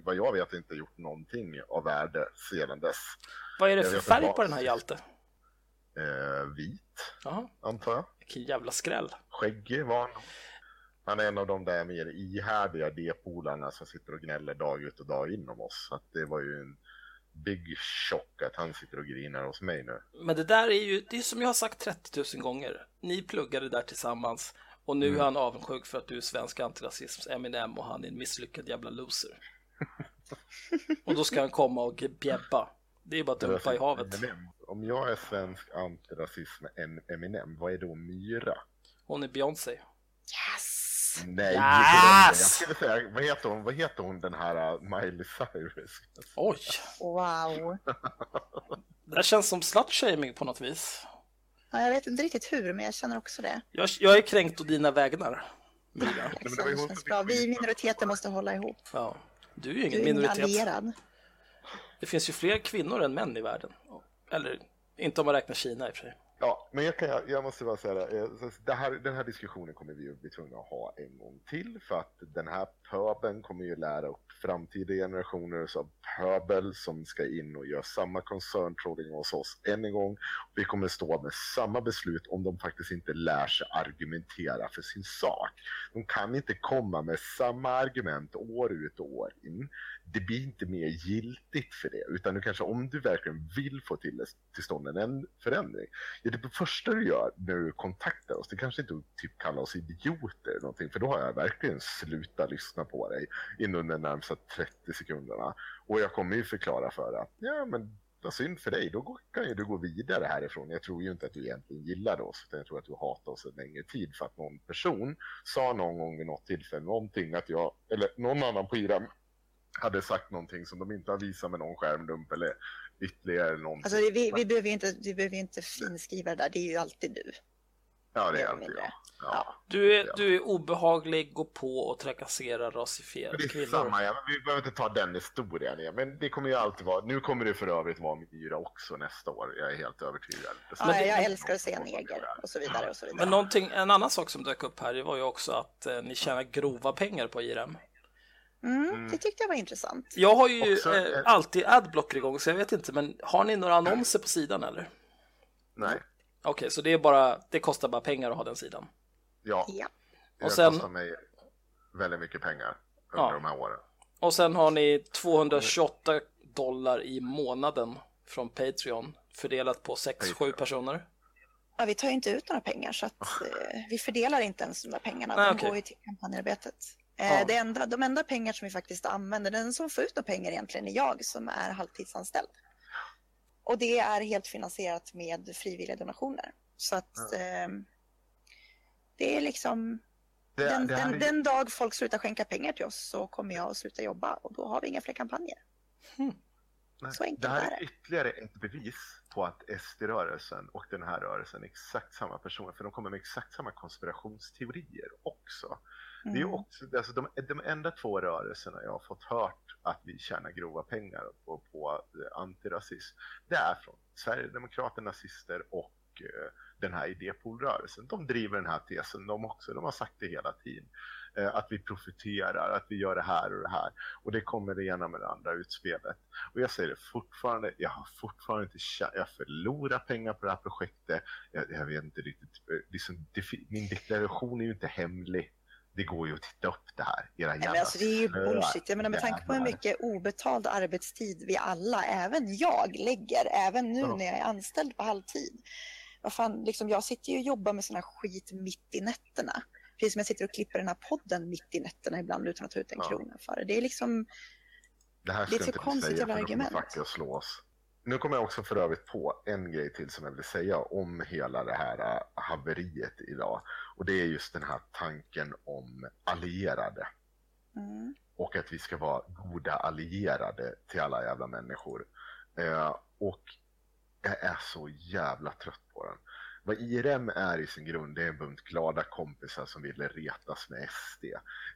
vad jag vet, inte gjort någonting av värde sedan dess. Vad är det för färg på den här Hjalte? Eh, vit, Jaha, antar jag. vilken jävla skräll. Skäggig var han. Han är en av de där mer ihärdiga D-polarna som sitter och gnäller dag ut och dag in om oss. Så att det var ju en big chock att han sitter och grinar hos mig nu. Men det där är ju, det är som jag har sagt 30 000 gånger. Ni pluggade där tillsammans och nu är han avundsjuk för att du är svensk antirasisms Eminem och han är en misslyckad jävla loser. och då ska han komma och bjäbba. Det är bara att dumpa i havet. Eminem. Om jag är svensk antirasism en Eminem, vad är då Myra? Hon är Beyoncé. Yes! Nej, Yes! jag skulle säga, vad heter hon, vad heter hon den här uh, Miley Cyrus? Oj, Wow! det här känns som slutshaming på något vis. Ja, jag vet inte riktigt hur, men jag känner också det. Jag, jag är kränkt å dina vägnar. Myra. men det Det känns bra. Vi minoriteter måste hålla ihop. Ja. Du är ju Du ingen är ingen minoritet. allierad. Det finns ju fler kvinnor än män i världen. Eller inte om man räknar Kina i och för sig. Ja, men jag, kan, jag måste bara säga det. Eh, här, den här diskussionen kommer vi ju bli tvungna att ha en gång till för att den här pöbeln kommer ju lära upp framtida generationer av pöbel som ska in och göra samma koncerntrådning hos oss än en gång. Vi kommer stå med samma beslut om de faktiskt inte lär sig argumentera för sin sak. De kan inte komma med samma argument år ut och år in. Det blir inte mer giltigt för det, utan du kanske om du verkligen vill få till, till stånd en förändring, Ja, det första du gör när du kontaktar oss, det kanske inte är att typ kalla oss idioter eller någonting, för då har jag verkligen slutat lyssna på dig inom de närmsta 30 sekunderna. Och jag kommer ju förklara för att, ja men vad synd för dig, då kan ju du gå vidare härifrån. Jag tror ju inte att du egentligen gillade oss, utan jag tror att du hatar oss en längre tid för att någon person sa någon gång vid något tillfälle någonting att jag, eller någon annan på IRAM hade sagt någonting som de inte har visat med någon skärmdump eller ytterligare någonting. Alltså, vi, vi, behöver inte, vi behöver inte finskriva det där, det är ju alltid du. ja, det är alltid jag. Ja. Du är, Ja. du är obehaglig, går på och trakasserar rasifierade Det är kvinnor. samma, ja, men vi behöver inte ta den historien igen. Men det kommer ju alltid vara, nu kommer det för övrigt vara Myra också nästa år. Jag är helt övertygad. Ja, Men det- jag älskar att säga neger och så vidare och så vidare. Men en annan sak som dök upp här det var ju också att eh, ni tjänar grova pengar på IRM. Mm, det tyckte jag var intressant. Jag har ju Också, eh, eh, alltid adblocker igång så jag vet inte, men har ni några annonser på sidan eller? Nej, Okej, så det är bara, det kostar bara pengar att ha den sidan. ja. Ja. Det Och sen- kostar mig väldigt mycket pengar under Ja. de här åren. Och sen har ni 228 dollar i månaden från Patreon fördelat på 6-7 Patreon. personer. Ja, vi tar ju inte ut några pengar så att eh, vi fördelar inte ens de där pengarna. Nej, de okej. går ju till kampanjarbetet. Eh, Ja. det enda, de enda pengar som vi faktiskt använder, den som får ut pengar egentligen är jag som är halvtidsanställd. Och det är helt finansierat med frivilliga donationer. Så att eh, det är liksom Det, den, det den, är- den dag folk slutar skänka pengar till oss så kommer jag att sluta jobba och då har vi inga fler kampanjer. Nej, Så enkelt det här är är det. ytterligare ett bevis på att SD-rörelsen och den här rörelsen är exakt samma personer, för de kommer med exakt samma konspirationsteorier också. Det är Mm. också, alltså de, de enda två rörelserna jag har fått hört att vi tjänar grova pengar på, på eh, antirasism, det är från Sverigedemokraterna, nazister och eh, den här idépoolrörelsen. De driver den här tesen de också, de har sagt det hela tiden. Eh, att vi profiterar, att vi gör det här och det här. Och det kommer det ena med det andra utspelet. Och jag säger det fortfarande, jag har fortfarande inte jag förlorar pengar på det här projektet. Jag, jag vet inte riktigt, eh, liksom, min deklaration är ju inte hemlig. Det går ju att titta upp det här, era Nej, jävla men alltså, det är ju bullshit. Jag menar, med tanke på hur mycket obetald arbetstid vi alla, även jag, lägger, även nu Ja. när jag är anställd på halvtid. Vad fan, liksom, jag sitter ju och jobbar med här skit mitt i nätterna. Precis som jag sitter och klipper den här podden mitt i nätterna ibland utan att ta ut en Ja. krona för det. Det är liksom, Det här Det är ska ett så inte konstigt säga, för argument. facket att slå oss. Nu kommer jag också för övrigt på en grej till som jag vill säga om hela det här äh, haveriet idag. Och det är just den här tanken om allierade. mm, Och att vi ska vara goda allierade till alla jävla människor. Eh, och jag är så jävla trött på den. Vad IRM är i sin grund, det är en bunt glada kompisar som ville retas med SD.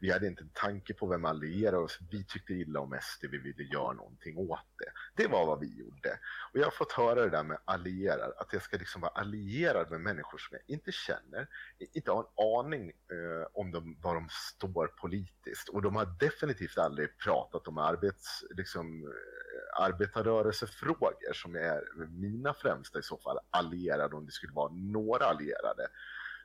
Vi hade inte en tanke på vem allierade oss. Vi tyckte illa om SD, vi ville göra någonting åt det. Det var vad vi gjorde. Och jag har fått höra det där med allierad, att jag ska liksom vara allierad med människor som jag inte känner, inte har en aning eh, om de, var de står politiskt. Och de har definitivt aldrig pratat om arbets, liksom, eh, arbetarrörelsefrågor som är mina främsta i så fall allierade, om det skulle vara några allierade.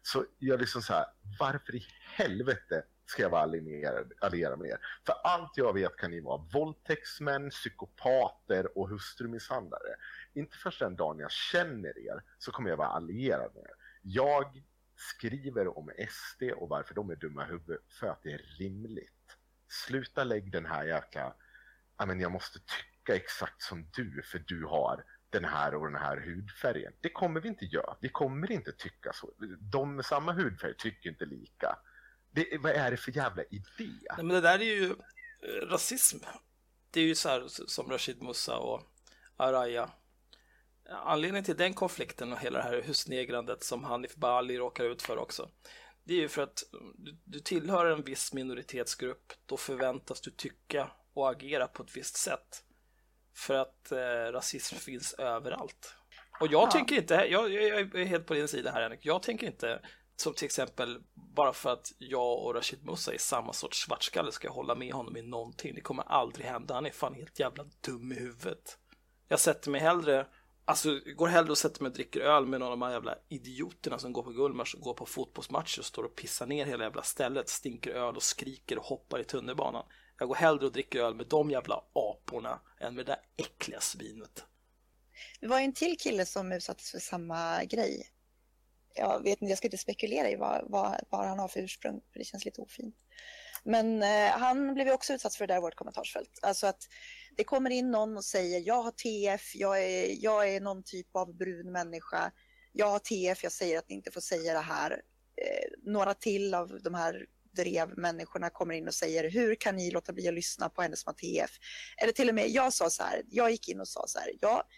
Så jag liksom så här, varför i helvete ska jag vara allierad, allierad med er? För allt jag vet kan ni vara våldtäktsmän, psykopater och hustrumisshandlare. Inte först den dagen jag känner er så kommer jag vara allierad med er. Jag skriver om SD och varför de är dumma i huvudet för att det är rimligt. Sluta lägg den här jäkla, ja men jag måste tycka exakt som du för du har den här och den här hudfärgen. Det kommer vi inte göra. Vi kommer inte tycka så. De med samma hudfärg tycker inte lika. Det, vad är det för jävla idé? Nej, men det där är ju eh, rasism. Det är ju så här som Rashid Musa och Araya. Anledningen till den konflikten och hela det här husnegrandet som Hanif Bali råkar ut för också. Det är ju för att mm, du, du tillhör en viss minoritetsgrupp. Då förväntas du tycka och agera på ett visst sätt. För att eh, rasism finns överallt. Och jag Ja. tycker inte, jag, jag är helt på din sida här Henrik, jag tänker inte som till exempel bara för att jag och Rashid Musa är samma sorts svartskalle ska jag hålla med honom i någonting. Det kommer aldrig hända, han är fan helt jävla dum i huvudet. Jag sätter mig hellre, alltså går hellre och sätter mig och dricker öl med någon av de här jävla idioterna som går på Gullmars och går på fotbollsmatcher och står och pissar ner hela jävla stället, stinker öl och skriker och hoppar i tunnelbanan. Jag går hellre och dricker öl med de jävla aporna än med det där äckliga svinet. Det var en till kille som utsattes för samma grej. Jag vet inte, jag ska inte spekulera i vad, vad, vad han har för ursprung, för det känns lite ofint. Men eh, han blev ju också utsatt för det där i vårt kommentarsfält. Alltså att det kommer in någon och säger jag har TF, jag är, jag är någon typ av brun människa. Jag har TF, jag säger att ni inte får säga det här. Eh, några till av de här drevmänniskorna kommer in och säger hur kan ni låta bli att lyssna på henne som har TF? Eller till och med, jag sa så här, jag gick in och sa så här, ja,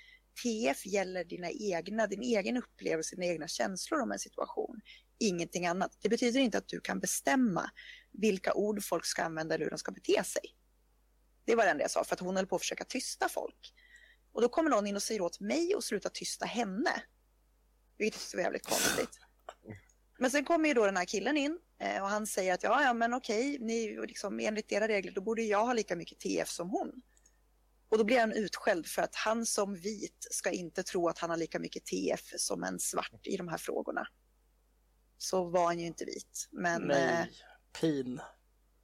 TF gäller dina egna, din egen upplevelse, dina egna känslor om en situation. Ingenting annat. Det betyder inte att du kan bestämma vilka ord folk ska använda eller hur de ska bete sig. Det var det enda jag sa, för att hon höll på att försöka tysta folk. Och då kommer någon in och säger åt mig att sluta tysta henne. Vilket är så jävligt konstigt. Men sen kommer ju då den här killen in och han säger att ja, ja men okej, ni, liksom, enligt era regler då borde jag ha lika mycket TF som hon. Och då blir han utskälld för att han som vit ska inte tro att han har lika mycket TF som en svart i de här frågorna. Så var han ju inte vit, men eh, Nej, pin.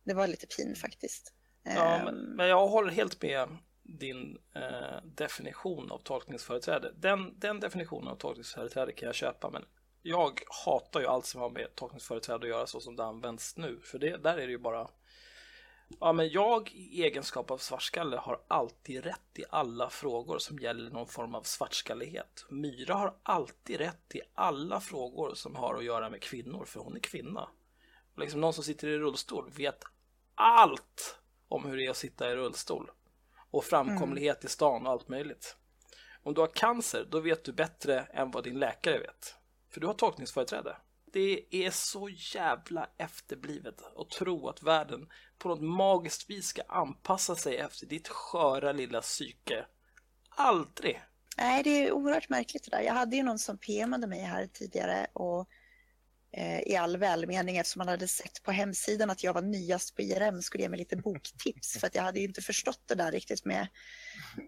det var lite pin faktiskt. Ja, Ehm, men, men jag håller helt med din eh, definition av tolkningsföreträde. Den, den definitionen av tolkningsföreträde kan jag köpa, men jag hatar ju allt som har med tolkningsföreträde att göra så som det används nu. För det, där är det ju bara Ja, men jag i egenskap av svartskalle har alltid rätt i alla frågor som gäller någon form av svartskallighet. Myra har alltid rätt i alla frågor som har att göra med kvinnor, för hon är kvinna. Och liksom någon som sitter i rullstol vet allt om hur det är att sitta i rullstol. Och framkomlighet i stan och allt möjligt. Om du har cancer, då vet du bättre än vad din läkare vet. För du har tolkningsföreträde. Det är så jävla efterblivet att tro att världen på något magiskt vis ska anpassa sig efter ditt sköra lilla psyke. Aldrig! Nej, det är oerhört märkligt det där. Jag hade ju någon som PMade mig här tidigare och eh, i all välmening eftersom man hade sett på hemsidan att jag var nyast på IRM skulle ge mig lite boktips för att jag hade ju inte förstått det där riktigt med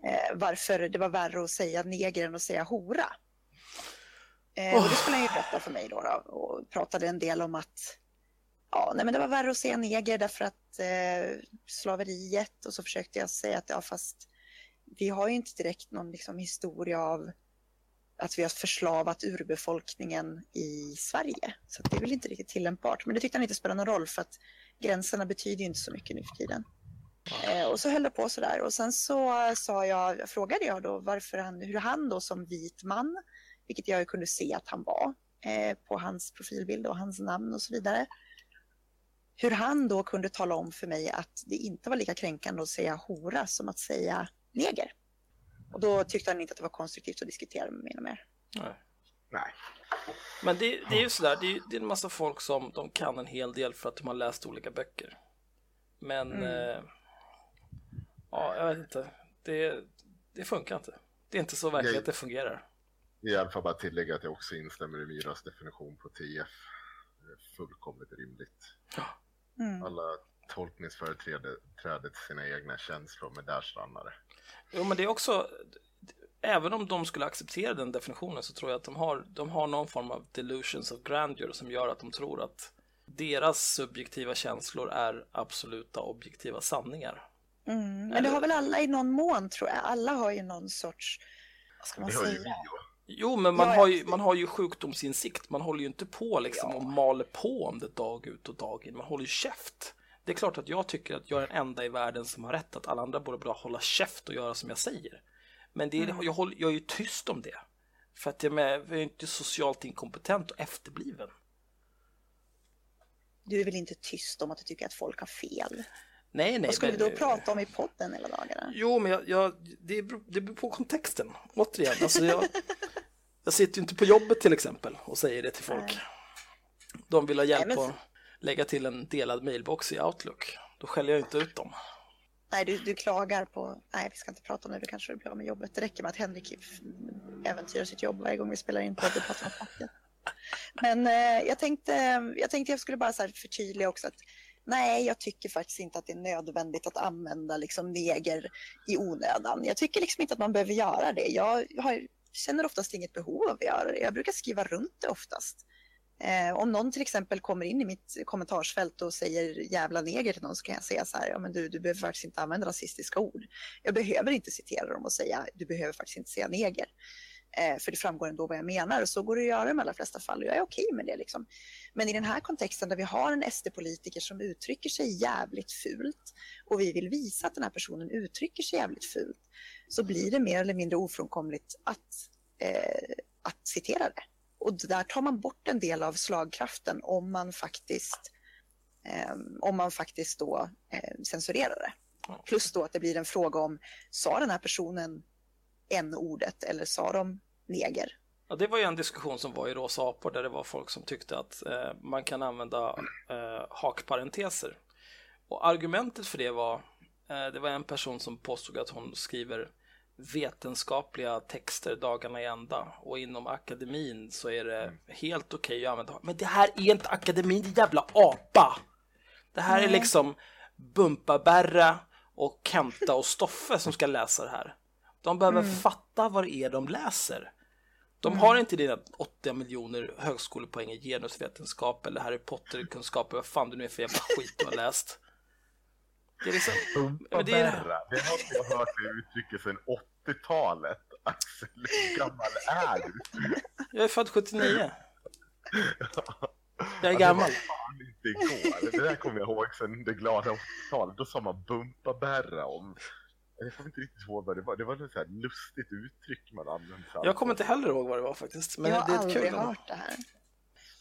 eh, varför det var värre att säga neger än att säga hora. Eh, och det skulle han ju berätta för mig då, då och pratade en del om att ja, nej, men det var värre att säga neger därför att eh, slaveriet och så försökte jag säga att ja, fast vi har ju inte direkt någon liksom, historia av att vi har förslavat urbefolkningen i Sverige. Så det är väl inte riktigt tillämpbart. Men det tyckte han inte spelade någon roll för att gränserna betyder inte så mycket nu för tiden. Eh, och så höll det på sådär. Och sen så sa jag, frågade jag då varför han, hur han då som vit man, vilket jag kunde se att han var eh, på hans profilbild och hans namn och så vidare. Hur han då kunde tala om för mig att det inte var lika kränkande att säga hora som att säga neger. Och då tyckte han inte att det var konstruktivt att diskutera med mig mer. Nej. Nej. Men det, det är ju sådär, det är, det är en massa folk som de kan en hel del för att de har läst olika böcker. Men, Mm. eh, ja, jag vet inte. Det, det funkar inte. Det är inte så verkligen att det fungerar. I alla fall bara tillägga att jag också instämmer i Myras definition på TF. Det är fullkomligt rimligt. Mm. Alla tolkningsföreträde sina egna känslor, men där stannar det. Jo, men det är också även om de skulle acceptera den definitionen så tror jag att de har, de har någon form av delusions of grandeur som gör att de tror att deras subjektiva känslor är absoluta objektiva sanningar. Mm, men det har väl alla i någon mån tror jag. Alla har ju någon sorts, vad ska man Det har ju säga? vi. Jo, men man, Ja, har ju, man har ju sjukdomsinsikt. Man håller ju inte på liksom Ja. och maler på om det dag ut och dag in. Man håller ju käft. Det är klart att jag tycker att jag är den enda i världen som har rätt. Att alla andra borde bara hålla käft och göra som jag säger. Men det är, Mm. jag, håller, jag är ju tyst om det. För att jag, med, jag är inte socialt inkompetent och efterbliven. Du är väl inte tyst om att du tycker att folk har fel? Nej, nej. Vad skulle men- vi då prata om i podden hela dagarna? Jo, men jag, jag, det, beror, det beror på kontexten. Återigen, alltså jag, jag sitter ju inte på jobbet till exempel och säger det till folk. De vill ha hjälp Nej, men- att lägga till en delad mailbox i Outlook. Då skäller jag inte ut dem. Nej, du, du klagar på... Nej, vi ska inte prata om det. Du kanske blir av med jobbet. Det räcker med att Henrik äventyrar sitt jobb varje gång vi spelar in pratar om facket. Men eh, jag, tänkte, jag tänkte jag skulle bara så förtydliga också att nej, jag tycker faktiskt inte att det är nödvändigt att använda liksom neger i onödan. Jag tycker liksom inte att man behöver göra det. Jag har, känner oftast inget behov av att göra det. Jag brukar skriva runt det oftast. Eh, om någon till exempel kommer in i mitt kommentarsfält och säger jävla neger till någon så kan jag säga så här, ja men du, du behöver faktiskt inte använda rasistiska ord. Jag behöver inte citera dem och säga, du behöver faktiskt inte säga neger. Eh, för det framgår ändå vad jag menar och så går det att göra i de allra flesta fall och jag är okej med det. Liksom. Men i den här kontexten där vi har en SD-politiker som uttrycker sig jävligt fult och vi vill visa att den här personen uttrycker sig jävligt fult så blir det mer eller mindre ofrånkomligt att, eh, att citera det. Och där tar man bort en del av slagkraften om man faktiskt, eh, om man faktiskt då eh, censurerar det. Plus då att det blir en fråga om, sa den här personen n-ordet eller sa de neger? Ja, det var ju en diskussion som var i Rosa apor där det var folk som tyckte att eh, man kan använda eh, hakparenteser. Och argumentet för det var, eh, det var en person som påstod att hon skriver vetenskapliga texter dagarna i ända och inom akademin så är det helt okej att använda Men det här är inte akademin, din jävla apa! Det här är liksom Bumpa-Berra och Kenta och Stoffe som ska läsa det här. De behöver fatta vad det är de läser. De har inte dina 80 miljoner högskolepoäng i genusvetenskap eller Harry Potter-kunskaper, vad fan det nu är för jävla skit du har läst. Det är liksom, men det är- det har jag hört det uttrycket sedan 80-talet. Axel, hur gammal är du? jag är född 79. Jag är Ja, det gammal. var fan inte igår. Det där kommer jag ihåg sedan det glada 80-talet. Då sa man Bumpa Berra om... Jag kommer inte riktigt ihåg vad det var. Det var ett så lustigt uttryck man använde. Jag kommer inte heller ihåg vad det var faktiskt. Men jag har det är ett aldrig kul. hört det här.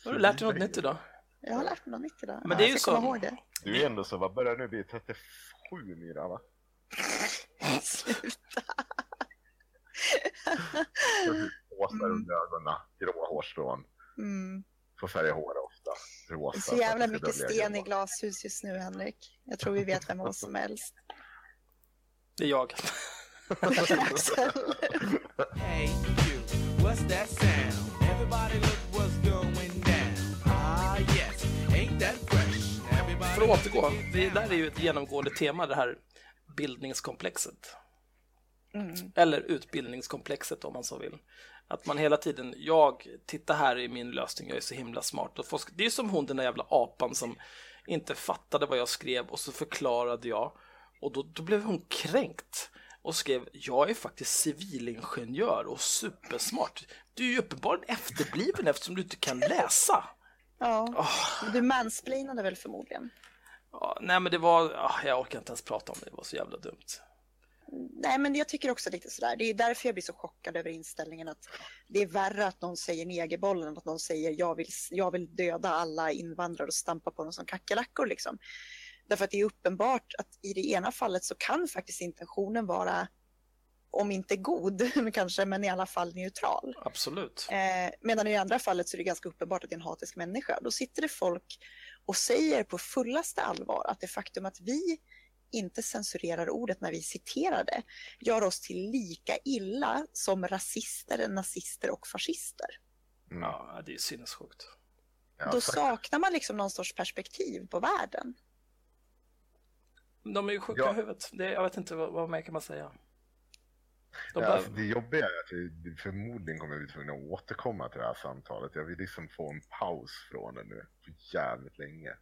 Har du lärt dig något nytt idag? Jag har lärt mig något nytt idag. Men det är ju så. Du är ändå så, vad börjar nu bli? 37 Myra va? Sluta. Håsar Mm. under ögonen, gråa hårstrån. Mm. Får färga håret ofta. Rosa. Det är så jävla mycket sten i glashus just nu, Henrik. Jag tror vi vet vem av oss som helst. Det är jag. Hey, you, what's that sound? Everybody look what's going down. Ah, yes, ain't that fresh? Everybody För att återgå, det där är ju ett genomgående tema det här bildningskomplexet. Mm. Eller utbildningskomplexet om man så vill. Att man hela tiden, jag, titta här är min lösning, jag är så himla smart. Och folk, det är som hon den där jävla apan som inte fattade vad jag skrev och så förklarade jag. Och då, då blev hon kränkt och skrev, jag är faktiskt civilingenjör och supersmart. Du är ju uppenbarligen efterbliven eftersom du inte kan läsa. Ja, du mansplainade väl förmodligen? Ja, nej men det var, jag orkar inte ens prata om det, det var så jävla dumt. Nej, men jag tycker också lite sådär. Det är därför jag blir så chockad över inställningen att det är värre att någon säger negerbollen än att någon säger jag vill, jag vill döda alla invandrare och stampa på dem som kackerlackor. Liksom. Därför att det är uppenbart att i det ena fallet så kan faktiskt intentionen vara, om inte god kanske, men i alla fall neutral. Absolut. Eh, medan i det andra fallet så är det ganska uppenbart att det är en hatisk människa. Då sitter det folk och säger på fullaste allvar att det faktum att vi inte censurerar ordet när vi citerar det gör oss till lika illa som rasister, nazister och fascister. Ja, det är sinnessjukt. Ja, Då saknar man liksom någon sorts perspektiv på världen. De är ju sjuka Ja. i huvudet. Det, jag vet inte vad, vad mer kan man säga. De Ja, bara, alltså, det jobbiga är att vi förmodligen kommer vi tvungna att återkomma till det här samtalet. Jag vill liksom få en paus från det nu för jävligt länge.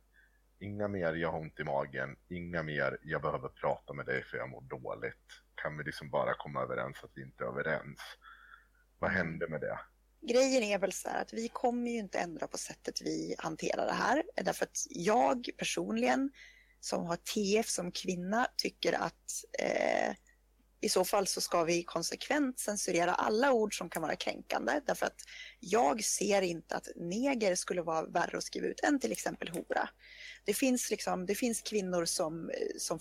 Inga mer jag har ont i magen, inga mer jag behöver prata med dig för jag mår dåligt. Kan vi liksom bara komma överens att vi inte är överens? Vad hände med det? Grejen är väl så här att vi kommer ju inte ändra på sättet vi hanterar det här. Därför att jag personligen som har TF som kvinna tycker att eh, i så fall så ska vi konsekvent censurera alla ord som kan vara kränkande. Därför att jag ser inte att neger skulle vara värre att skriva ut än till exempel hora. Det finns, liksom, det finns kvinnor som, som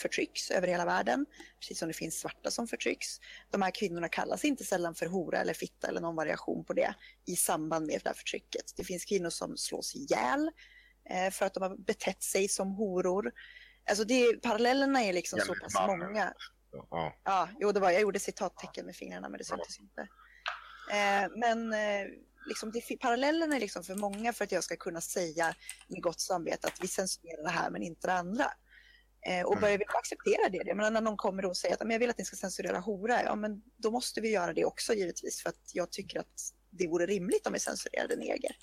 förtrycks över hela världen, precis som det finns svarta som förtrycks. De här kvinnorna kallas inte sällan för hora eller fitta eller någon variation på det i samband med det här förtrycket. Det finns kvinnor som slås ihjäl för att de har betett sig som horor. Alltså det, parallellerna är liksom så Enligt pass mannen. många. Ja, Ja, jo, det var, jag gjorde citattecken med fingrarna men det syntes inte. Eh, men eh, liksom, det, parallellerna är liksom för många för att jag ska kunna säga med gott samvete att vi censurerar det här men inte det andra. Eh, och Mm. börjar vi acceptera det, jag menar, när någon kommer och säger att "Men jag vill att ni ska censurera hora, ja men då måste vi göra det också givetvis för att jag tycker att det vore rimligt om vi censurerade neger.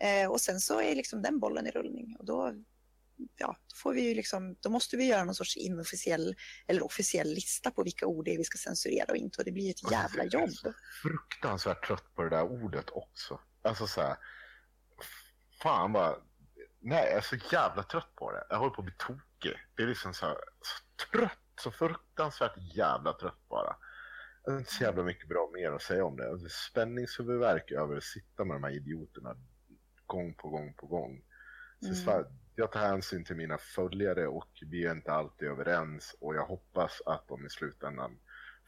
Eh, och sen så är liksom den bollen i rullning och då, ja, då, får vi ju liksom, då måste vi göra någon sorts inofficiell eller officiell lista på vilka ord det är vi ska censurera och inte och det blir ett jävla Jag är jobb. så fruktansvärt trött på det där ordet också. Alltså så här, fan vad, nej jag är så jävla trött på det. Jag håller på att bli tokig. Det är liksom så här, så trött, så fruktansvärt jävla trött bara. Jag har inte så jävla mycket bra mer att säga om det. Alltså, spänningshuvudvärk över att sitta med de här idioterna gång på gång på gång. Så Mm. så jag tar hänsyn till mina följare och vi är inte alltid överens och jag hoppas att de i slutändan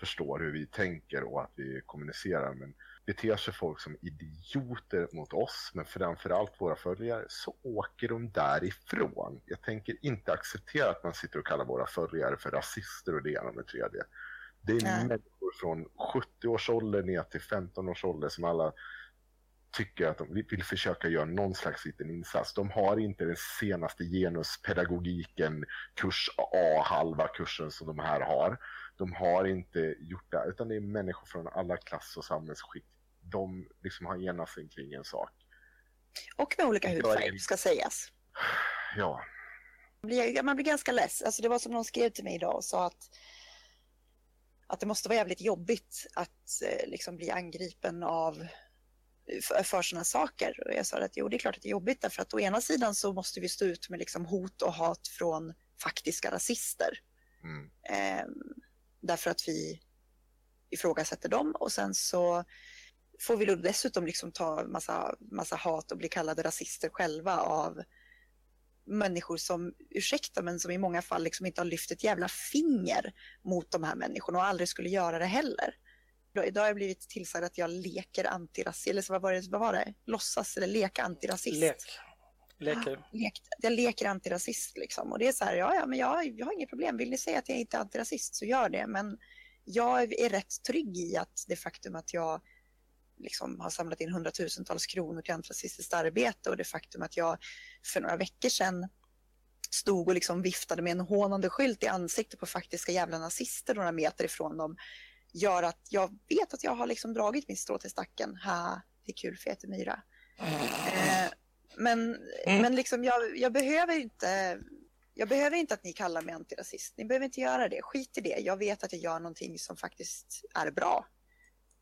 förstår hur vi tänker och att vi kommunicerar. Men beter sig folk som idioter mot oss, men framförallt våra följare, så åker de därifrån. Jag tänker inte acceptera att man sitter och kallar våra följare för rasister och det ena med det tredje. Det är Nej. människor från 70 års ålder ner till 15 års ålder som alla tycker att de vill försöka göra någon slags liten insats. De har inte den senaste genuspedagogiken, kurs A, halva kursen som de här har. De har inte gjort det, utan det är människor från alla klass och samhällsskikt. De liksom har enat sig kring en sak. Och med olika hudfärg ska sägas. Ja, Man blir, man blir ganska less. Alltså det var som någon skrev till mig idag och sa att, att det måste vara jävligt jobbigt att eh, liksom bli angripen av för, för sådana saker. Och jag sa att jo, det är klart att det är jobbigt därför att å ena sidan så måste vi stå ut med liksom hot och hat från faktiska rasister. mm. Eh, därför att vi ifrågasätter dem och sen så får vi då dessutom liksom ta massa, massa hat och bli kallade rasister själva av människor som, ursäkta, men som i många fall liksom inte har lyft ett jävla finger mot de här människorna och aldrig skulle göra det heller. Idag har jag blivit tillsagd att jag leker antirasist, eller så vad var det, vad var det? Låtsas eller leka antirasist. lek. Leker. Lek, jag leker antirasist liksom. Och det är så här, ja, ja, men jag, jag har inget problem. Vill ni säga att jag inte är antirasist så gör det. Men jag är rätt trygg i att det faktum att jag liksom har samlat in hundratusentals kronor till antirasistiskt arbete och det faktum att jag för några veckor sedan stod och liksom viftade med en hånande skylt i ansiktet på faktiska jävla nazister några meter ifrån dem gör att jag vet att jag har liksom dragit min strå till stacken. Ha, det är kul för jag heter Myra. Eh, men Mm. men liksom jag, jag behöver inte jag behöver inte att ni kallar mig antirasist. Ni behöver inte göra det. Skit i det. Jag vet att jag gör någonting som faktiskt är bra.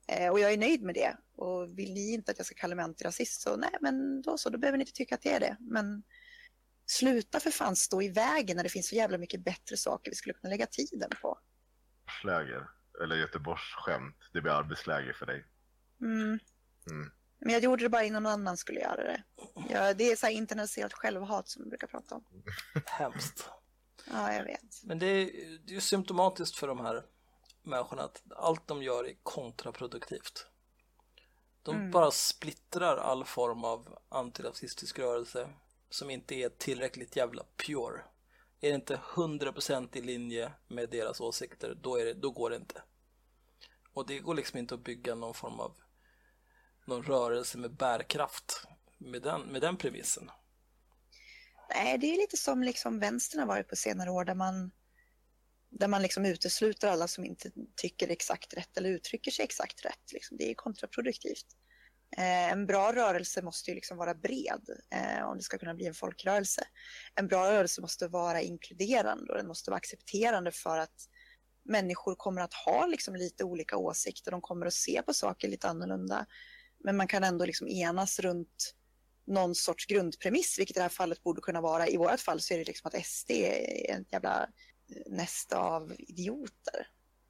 Eh, och jag är nöjd med det. Och vill ni inte att jag ska kalla mig antirasist så nej, men då så. Då behöver ni inte tycka att det är det. Men sluta för fan stå i vägen när det finns så jävla mycket bättre saker vi skulle kunna lägga tiden på. Läger, eller Göteborgsskämt. Det blir arbetsläger för dig. Mm. Mm. Men jag gjorde det bara innan någon annan skulle göra det. Ja, det är så här internaliserat självhat som vi brukar prata om. Hemskt. Ja, jag vet. Men det är, det är ju symptomatiskt för de här människorna att allt de gör är kontraproduktivt. De Mm. bara splittrar all form av antirasistisk rörelse som inte är tillräckligt jävla pure. Är det inte 100% i linje med deras åsikter, då, är det, då går det inte. Och det går liksom inte att bygga någon form av någon rörelse med bärkraft med den, med den premissen. Nej, det är lite som liksom vänstern har varit på senare år där man där man liksom utesluter alla som inte tycker exakt rätt eller uttrycker sig exakt rätt. Liksom. Det är kontraproduktivt. Eh, en bra rörelse måste ju liksom vara bred eh, om det ska kunna bli en folkrörelse. En bra rörelse måste vara inkluderande och den måste vara accepterande för att människor kommer att ha liksom lite olika åsikter, de kommer att se på saker lite annorlunda. Men man kan ändå liksom enas runt någon sorts grundpremiss, vilket i det här fallet borde kunna vara. I vårt fall så är det liksom att SD är en jävla eh, nästa av idioter.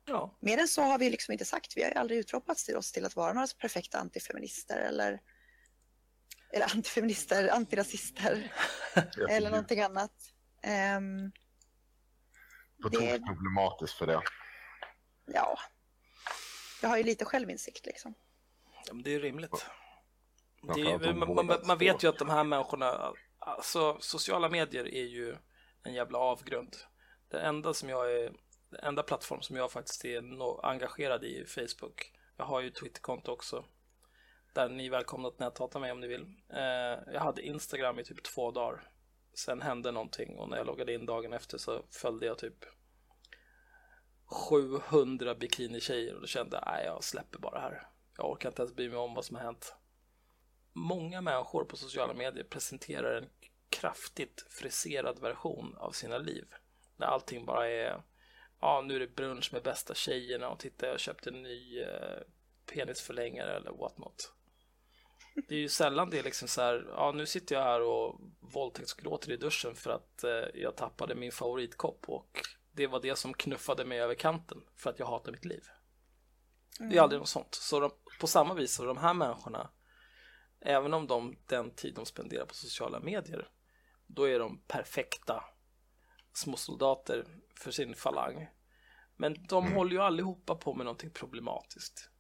Ja. Mer än så har vi liksom inte sagt. Vi har ju aldrig utropat till oss till att vara några perfekta antifeminister eller, eller antifeminister, antirasister eller någonting annat. Um, På det- tok problematiskt för det. ja, jag har ju lite självinsikt liksom. Ja, men det är rimligt. Man Det är, man, man, man vet ju att de här människorna, alltså sociala medier är ju en jävla avgrund. Det enda som jag är, enda plattform som jag faktiskt är no, engagerad i är Facebook. Jag har ju Twitterkonto också. Där ni är välkomna att nätata mig om ni vill. Eh, jag hade Instagram i typ två dagar. Sen hände någonting och när jag loggade in dagen efter så följde jag typ 700 bikinitjejer och då kände jag, nej jag släpper bara här. Jag orkar inte ens bry mig om vad som har hänt. Många människor på sociala medier presenterar en kraftigt friserad version av sina liv. Där allting bara är, ja nu är det brunch med bästa tjejerna och titta jag köpte en ny eh, penisförlängare eller what not. Det är ju sällan det är liksom så här, ja nu sitter jag här och våldtäktsgråter i duschen för att eh, jag tappade min favoritkopp och det var det som knuffade mig över kanten för att jag hatar mitt liv. Det är aldrig något sånt. Så de, på samma vis så de här människorna, även om de den tid de spenderar på sociala medier, då är de perfekta små soldater för sin falang. Men de håller ju allihopa på med någonting problematiskt.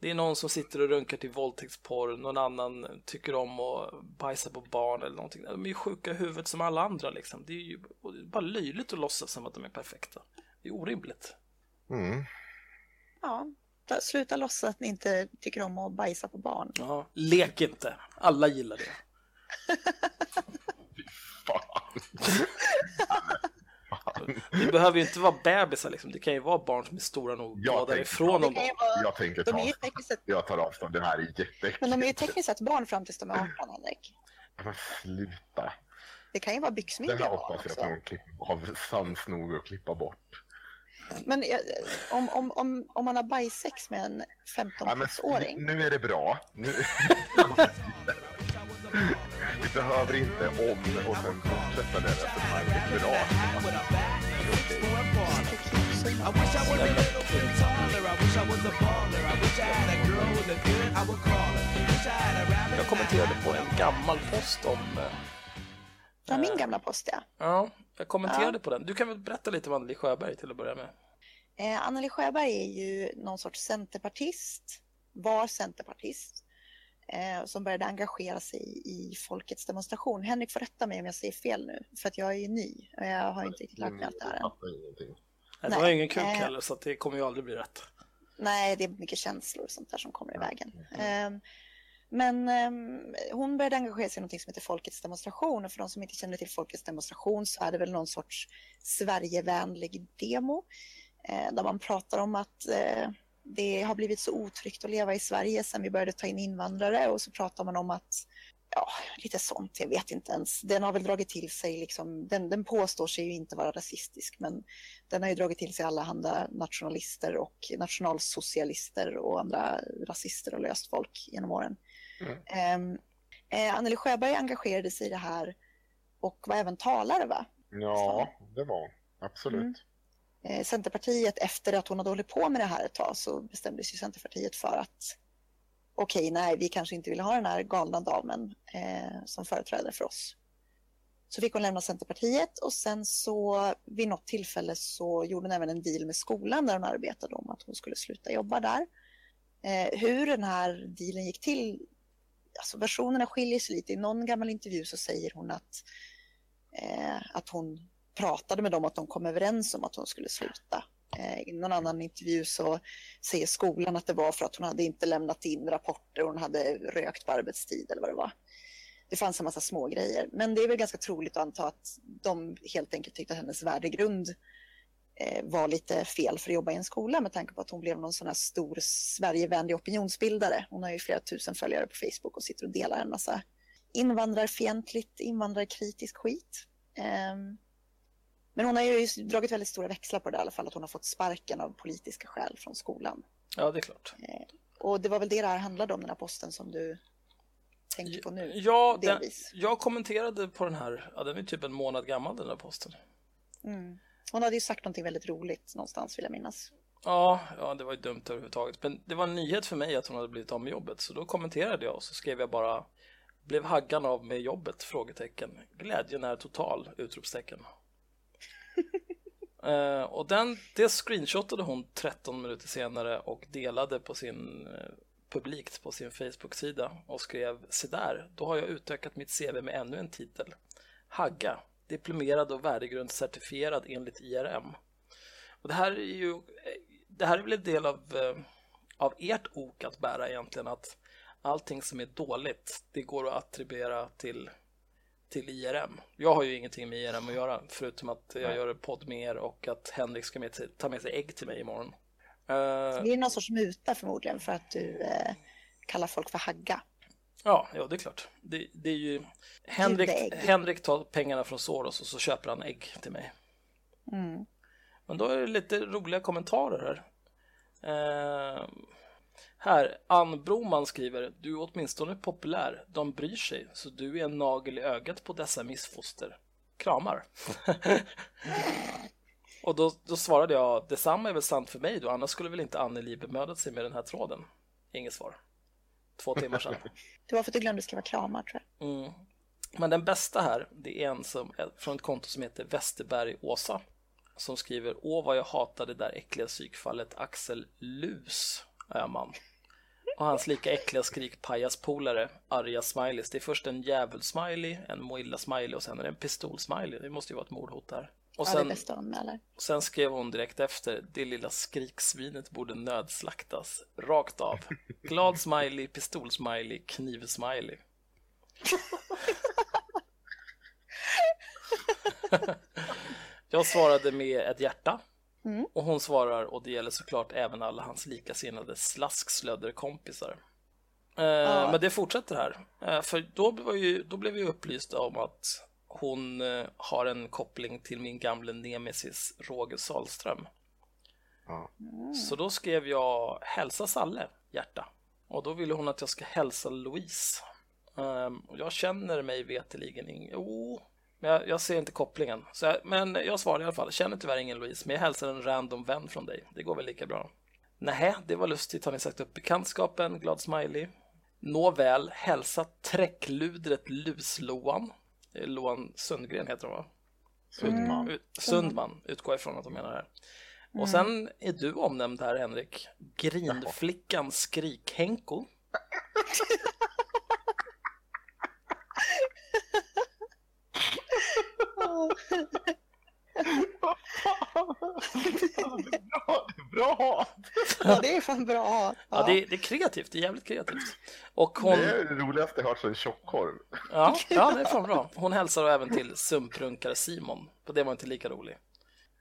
Det är någon som sitter och runkar till våldtäktsporr, någon annan tycker om att bajsa på barn eller någonting. De är ju sjuka i huvudet som alla andra liksom. Det är ju bara löjligt att låtsas som att de är perfekta. Det är orimligt. Mm. Ja, ta- sluta låtsas att ni inte tycker om att bajsa på barn. Ja, lek inte. Alla gillar det. Fan. Det behöver ju inte vara bebisar liksom. Det kan ju vara barn som är stora nog att Jag tänkte- därifrån vara, Jag tänker de ta sett, Jag tar avstånd. Det här är jätteäckligt. men de är ju tekniskt sett barn fram tills de är 18, Henrik. Men sluta. Det kan ju vara Det byxmyndiga här hoppas jag att klipper av sans nog och klippa bort. Men om, om, om, om man har bajssex med en Ja, men 15-åring, nu är det bra. Nu... Vi behöver inte om och sen fortsätta det resonemanget. Bra. I wish I was a little bit taller. I wish I was a baller. I wish I had a girl with a good, I would call her. Wish I had a rabbit. Jag kommenterade på en gammal post om... ja, min gamla post ja. Ja, jag kommenterade på den. Du kan väl berätta lite om Anneli Sjöberg till att börja med? Eh, Anneli Sjöberg är ju någon sorts centerpartist, var centerpartist, eh, som började engagera sig i folkets demonstration. Henrik får rätta mig om jag säger fel nu, för att jag är ju ny och jag har inte riktigt lärt mig allt det här än. Nej, det var ingen kuk eh. heller så det kommer ju aldrig bli rätt. Nej, det är mycket känslor och sånt där som kommer i vägen. Ehm, Men ehm, hon började engagera sig i något som heter Folkets demonstration och för de som inte känner till Folkets demonstration så är det väl någon sorts Sverigevänlig demo eh, där man pratar om att eh, det har blivit så otryggt att leva i Sverige sedan vi började ta in invandrare och så pratar man om att ja, lite sånt, jag vet inte ens. Den har väl dragit till sig, liksom, den, den påstår sig ju inte vara rasistisk men den har ju dragit till sig allehanda nationalister och nationalsocialister och andra rasister och löst folk genom åren. Mm. Eh, Anneli Sjöberg engagerade sig i det här och var även talare va? Ja, det var absolut. Mm. Eh, Centerpartiet, efter att hon hade hållit på med det här ett tag så bestämdes ju Centerpartiet för att okej, okay, nej, vi kanske inte vill ha den här galna damen eh, som företrädare för oss. Så fick hon lämna Centerpartiet och sen så vid något tillfälle så gjorde hon även en deal med skolan där hon arbetade om att hon skulle sluta jobba där. Eh, hur den här dealen gick till, alltså versionerna skiljer sig lite. I någon gammal intervju så säger hon att, eh, att hon pratade med dem att de kom överens om att hon skulle sluta. Eh, I någon annan intervju så säger skolan att det var för att hon hade inte lämnat in rapporter och hon hade rökt på arbetstid eller vad det var. Det fanns en massa små grejer. Men det är väl ganska troligt att anta att de helt enkelt tyckte att hennes värdegrund eh, var lite fel för att jobba i en skola med tanke på att hon blev någon sån här stor Sverigevänlig opinionsbildare. Hon har ju flera tusen följare på Facebook och sitter och delar en massa invandrarfientligt, invandrarkritisk skit. Um, men hon har ju dragit väldigt stora växlar på det i alla fall, att hon har fått sparken av politiska skäl från skolan. Ja, det är klart. Eh, och det var väl det det här handlade om, den här posten som du tänker på nu? Ja, den, jag kommenterade på den här, ja, den är typ en månad gammal den här posten. Mm. Hon hade ju sagt någonting väldigt roligt någonstans vill jag minnas. Ja, ja, det var ju dumt överhuvudtaget. Men det var en nyhet för mig att hon hade blivit av med jobbet. Så då kommenterade jag och så skrev jag bara Blev Haggan av med jobbet? Frågetecken. Glädjen är total! Utropstecken uh, och den, det screenshotade hon 13 minuter senare och delade på sin uh, publikt på sin Facebook-sida och skrev Se där, då har jag utökat mitt CV med ännu en titel. Hagga, diplomerad och värdegrundscertifierad enligt IRM. Och det här är ju eh, det här är väl en del av, uh, av ert ok att bära egentligen att allting som är dåligt, det går att attribuera till, till IRM. Jag har ju ingenting med IRM att göra, förutom att jag gör en podd med er och att Henrik ska med till, ta med sig ägg till mig imorgon. Uh, det är någon sorts muta förmodligen för att du uh, kallar folk för hagga. Ja, ja, det är klart. Det, det är ju Henrik, Henrik tar pengarna från Soros och så köper han ägg till mig. Mm. Men då är det lite roliga kommentarer här. Uh, här, Ann Broman skriver Du är åtminstone populär, de bryr sig så du är en nagel i ögat på dessa missfoster. Kramar. och då, då svarade jag Detsamma är väl sant för mig då, annars skulle väl inte Anneli bemödat sig med den här tråden. Inget svar. Två timmar sedan. Det var för att du glömde skriva kramar tror jag. Mm. Men den bästa här, det är en som, från ett konto som heter Westerberg Åsa som skriver Åh vad jag hatade det där äckliga psykfallet Axel Lus är man. Och hans lika äckliga skrikpajaspolare, arga smileys. Det är först en djävul-smiley, en moilla-smiley och sen är det en pistol-smiley. Det måste ju vara ett mordhot där. Och sen, ja, det bästa anmäler. sen skrev hon direkt efter, det lilla skriksvinet borde nödslaktas. Rakt av. Glad smiley, pistol-smiley, kniv-smiley. Jag svarade med ett hjärta Mm. Och hon svarar, och det gäller såklart även alla hans likasinnade slaskslödderkompisar. Eh, ja. Men det fortsätter här. Eh, för då, var ju, då blev vi upplysta om att hon eh, har en koppling till min gamle nemesis Roger Salström. Ja. Mm. Så då skrev jag hälsa Salle, hjärta. Och då ville hon att jag ska hälsa Louise. Um, och jag känner mig veteligen ingen... Jo, men jag, jag, ser inte kopplingen. Jag, men jag svarar i alla fall. Känner tyvärr ingen Louise, men jag hälsar en random vän från dig. Det går väl lika bra. Nej, det var lustigt. Har ni sagt upp bekantskapen? Glad smiley. Nåväl, hälsa träckludret Lusloan. Loan Sundgren heter hon va? Sundman. Ut, Sundman, utgår ifrån att de menar det. Här. Och mm. sen är du omnämnd här Henrik. Grinflickan Skrik-Henko. bra! Ja, det är fan bra Ja, ja det, är, det, är kreativt. Det är jävligt kreativt. Och hon... Det är det roligaste jag hört sedan tjockkorv. Ja, ja, det är fan bra. Hon hälsar även till sumprunkare Simon. Och det var inte lika rolig.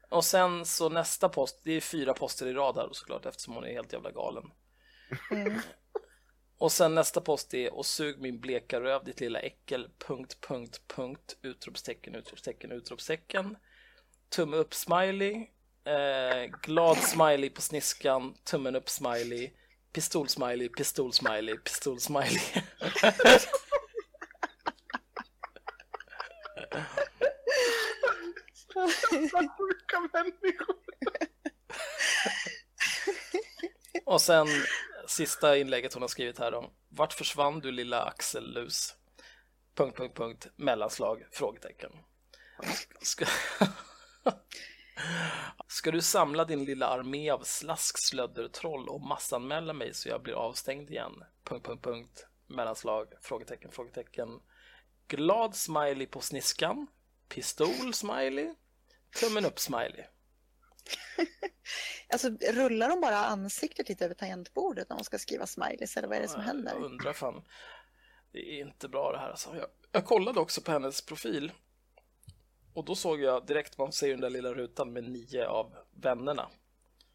Och sen så nästa post, det är fyra poster i rad här såklart eftersom hon är helt jävla galen. Mm. Och sen nästa post är och sug min bleka röv ditt lilla äckel. Punkt, punkt, punkt. Utropstecken, utropstecken, utropstecken. Tumme upp smiley. Eh, glad smiley på sniskan. Tummen upp smiley. Pistol smiley, pistol smiley, pistol smiley. Och sen sista inlägget hon har skrivit här då. Vart försvann du lilla axellus? Punkt, punkt, punkt, mellanslag, frågetecken. Ska... Ska du samla din lilla armé av slaskslöddertroll och massanmäla mig så jag blir avstängd igen? Punkt, punkt, punkt, mellanslag, frågetecken, frågetecken. Glad smiley på sniskan. Pistol smiley. Tummen upp smiley. alltså rullar de bara ansiktet lite över tangentbordet när de ska skriva smileys eller vad är det som händer? Jag undrar fan. Det är inte bra det här alltså. Jag, jag kollade också på hennes profil Och då såg jag direkt, man ser den där lilla rutan med nio av vännerna.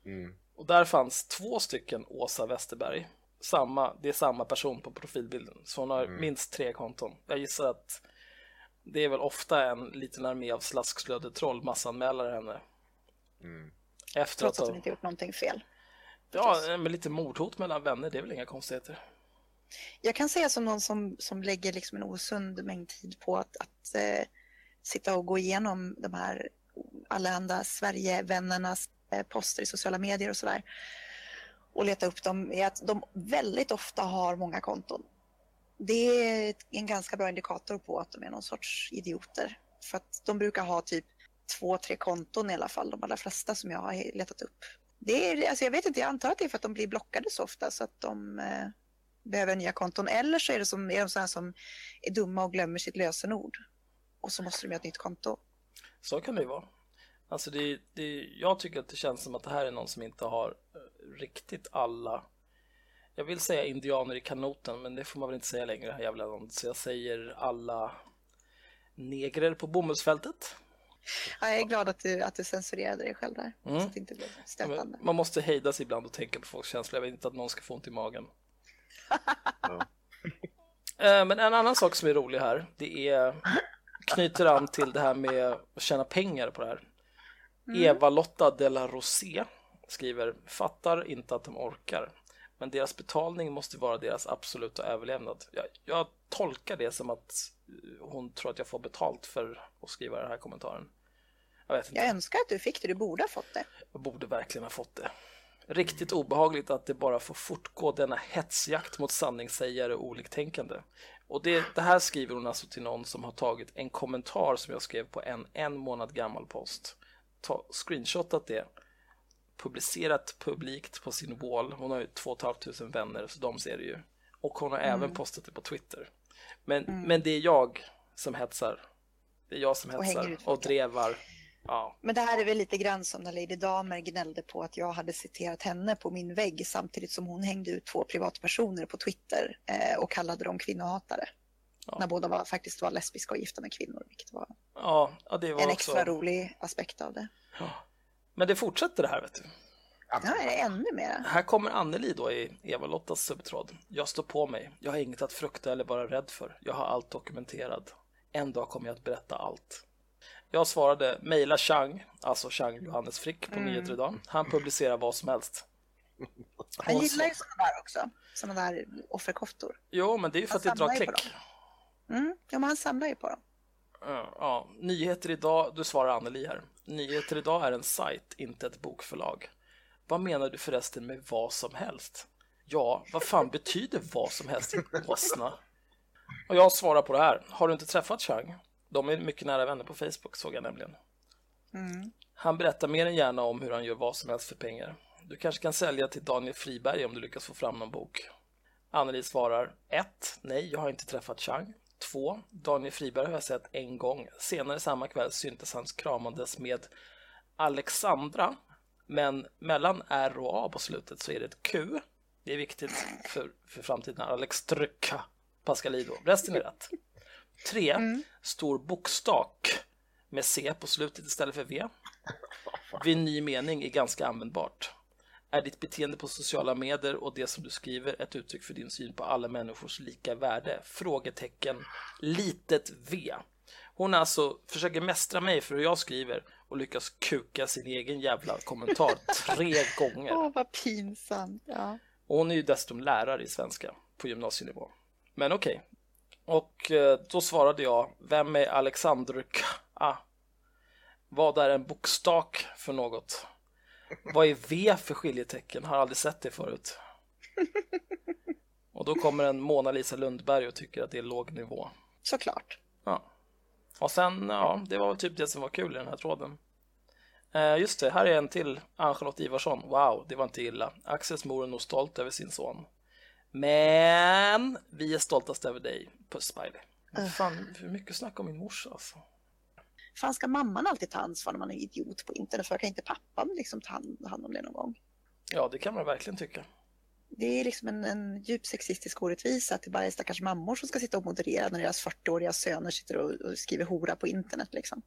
Mm. Och där fanns två stycken Åsa Westerberg. Samma, det är samma person på profilbilden. Så hon har minst tre konton. Jag gissar att det är väl ofta en liten armé av slaskslödetroll massanmälar henne. Mm. Efter Trots att att hon inte gjort någonting fel. Ja, med lite mordhot mellan vänner, det är väl inga konstigheter. Jag kan säga som någon som, som lägger liksom en osund mängd tid på att, att eh, sitta och gå igenom de här allehanda Sverigevännernas eh, poster i sociala medier och sådär och leta upp dem är att de väldigt ofta har många konton. Det är en ganska bra indikator på att de är någon sorts idioter. För att de brukar ha typ två, tre konton i alla fall, de allra flesta som jag har letat upp. Det är, alltså jag vet inte, jag antar att det är för att de blir blockade så ofta så att de eh, behöver nya konton. Eller så är det som, är de sådana som är dumma och glömmer sitt lösenord. Och så måste de göra ett nytt konto. Så kan det ju vara. Alltså det, det, jag tycker att det känns som att det här är någon som inte har eh, riktigt alla jag vill säga indianer i kanoten, men det får man väl inte säga längre i det här jävla landet. Så jag säger alla negrer på bomullsfältet. Ja, jag är glad att du, att du censurerade dig själv där. Mm. Så att det inte blev stötande. Man måste hejda sig ibland och tänka på folks känslor. Jag vill inte att någon ska få ont i magen. Ja. Eh, Men en annan sak som är rolig här, det är knyter an till det här med att tjäna pengar på det här. Eva-Lotta de la Rosé skriver, fattar inte att de orkar. Men deras betalning måste vara deras absoluta överlevnad. Jag, jag tolkar det som att eh, hon tror att jag får betalt för att skriva den här kommentaren. Jag. Jag önskar att du fick det, du borde ha fått det. Jag borde verkligen ha fått det. Riktigt obehagligt att det bara får fortgå denna hetsjakt mot sanningssägare och oliktänkande. Och det, det här skriver hon alltså till någon som har tagit en kommentar som jag skrev på en en månad gammal post. Ta, screenshotat det, publicerat publikt på sin wall. Hon har ju 2 500 vänner så de ser det ju. Och hon har även postat det på Twitter. Men, men det är jag som hetsar. Det är jag som Och hetsar och folk. drevar. Ja, Men det här är väl lite grann som när Lady Damer gnällde på att jag hade citerat henne på min vägg samtidigt som hon hängde ut två privatpersoner på Twitter eh, och kallade dem kvinnohatare. Ja. När båda var, faktiskt var lesbiska och gifta med kvinnor, vilket var ja, ja det var en också... extra rolig aspekt av det. Men det fortsätter det här vet du. Ja, är det ännu mer? Här kommer Anneli då i Eva-Lottas subtråd. Jag står på mig. Jag har inget att frukta eller vara rädd för. Jag har allt dokumenterat. En dag kommer jag att berätta allt. Jag svarade mejla Chang, alltså Chang Johannes Frick på Nyheter idag. Han publicerar vad som helst. Han gillar ju sådana där också, sådana där offerkoftor. Jo, men det är ju för att det Han drar klick. Mm, ja, men han samlar ju på dem. Ja, ja. Nyheter idag, du svarar Anneli här. Nyheter idag är en sajt, inte ett bokförlag. Vad menar du förresten med vad som helst? Ja, vad fan betyder vad som helst i åsna? Och jag svarar på det här. Har du inte träffat Chang? De är mycket nära vänner på Facebook såg jag nämligen. Han berättar mer än gärna om hur han gör vad som helst för pengar. Du kanske kan sälja till Daniel Friberg om du lyckas få fram någon bok. Anneli svarar 1. Nej, jag har inte träffat Chang. 2. Daniel Friberg har jag sett en gång. Senare samma kväll syntes hans kramandes med Alexandra. Men mellan R och A på slutet så är det ett Q. Det är viktigt för, för framtiden. Alexströka Pascalido. Resten är rätt. 3. Stor bokstak med C på slutet istället för V. Vid ny mening är ganska användbart. Är ditt beteende på sociala medier och det som du skriver ett uttryck för din syn på alla människors lika värde? Frågetecken, litet V. Hon alltså försöker mästra mig för hur jag skriver och lyckas kuka sin egen jävla kommentar tre gånger. Åh, vad pinsamt. Ja. Och hon är ju dessutom lärare i svenska på gymnasienivå. Men okej. Och eh, då svarade jag, vem är Alexander K? Ah. Vad är en bokstak för något? Vad är V för skiljetecken? Har aldrig sett det förut. Och då kommer en Mona-Lisa Lundberg och tycker att det är låg nivå. Såklart. Ja. Och sen, ja, det var väl typ det som var kul i den här tråden. Eh, just det, här är en till. Ann-Charlotte Ivarsson. Wow, det var inte illa. Axels mor är nog stolt över sin son. Men vi är stoltast över dig. Puss Smiley. Fan, hur mycket snack om min morsa alltså. Fan, ska mamman alltid ta ansvar när man är idiot på internet? För kan inte pappan liksom ta hand om det någon gång? Ja, det kan man verkligen tycka. Det är liksom en, en djup sexistisk orättvisa att det bara är stackars mammor som ska sitta och moderera när deras 40-åriga söner sitter och, och skriver hora på internet. Liksom.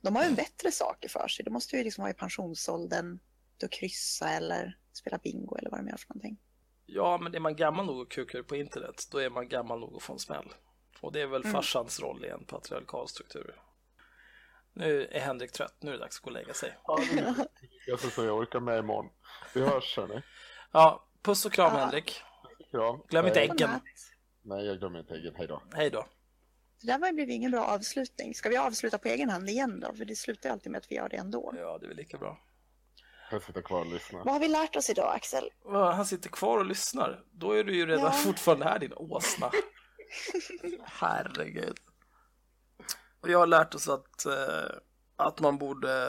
De har ju bättre saker för sig. De måste ju liksom vara i pensionsåldern, då kryssa eller spela bingo eller vad de gör för någonting. Ja, men är man gammal nog att kuka ur på internet, då är man gammal nog att få en smäll. Och det är väl farsans roll i en patriarkal struktur. Nu är Henrik trött, nu är det dags att gå och lägga sig. Ja, jag ska jag orkar med imorgon. Vi hörs hörni. Ja, puss och kram Ja. Henrik. Kram. Glöm inte äggen. Nej, jag glömmer inte äggen. Hej då. Hej då. Det där blivit ingen bra avslutning. Ska vi avsluta på egen hand igen då? För det slutar alltid med att vi gör det ändå. Ja, det är väl lika bra. Jag sitter kvar och lyssnar. Vad har vi lärt oss idag, Axel? Han sitter kvar och lyssnar. Då är du ju redan Ja. fortfarande här din åsna. Herregud. Och jag har lärt oss att, eh, att man borde...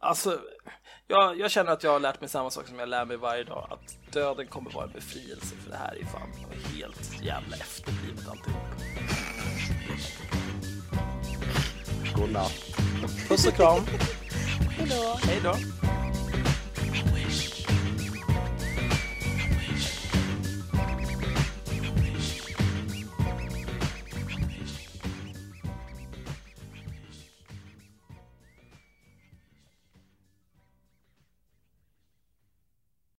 Alltså, jag, jag känner att jag har lärt mig samma sak som jag lär mig varje dag. Att döden kommer vara en befrielse för det här är fan helt jävla efterblivet alltihop. Godnatt. Puss och kram. Hej då! Hej då.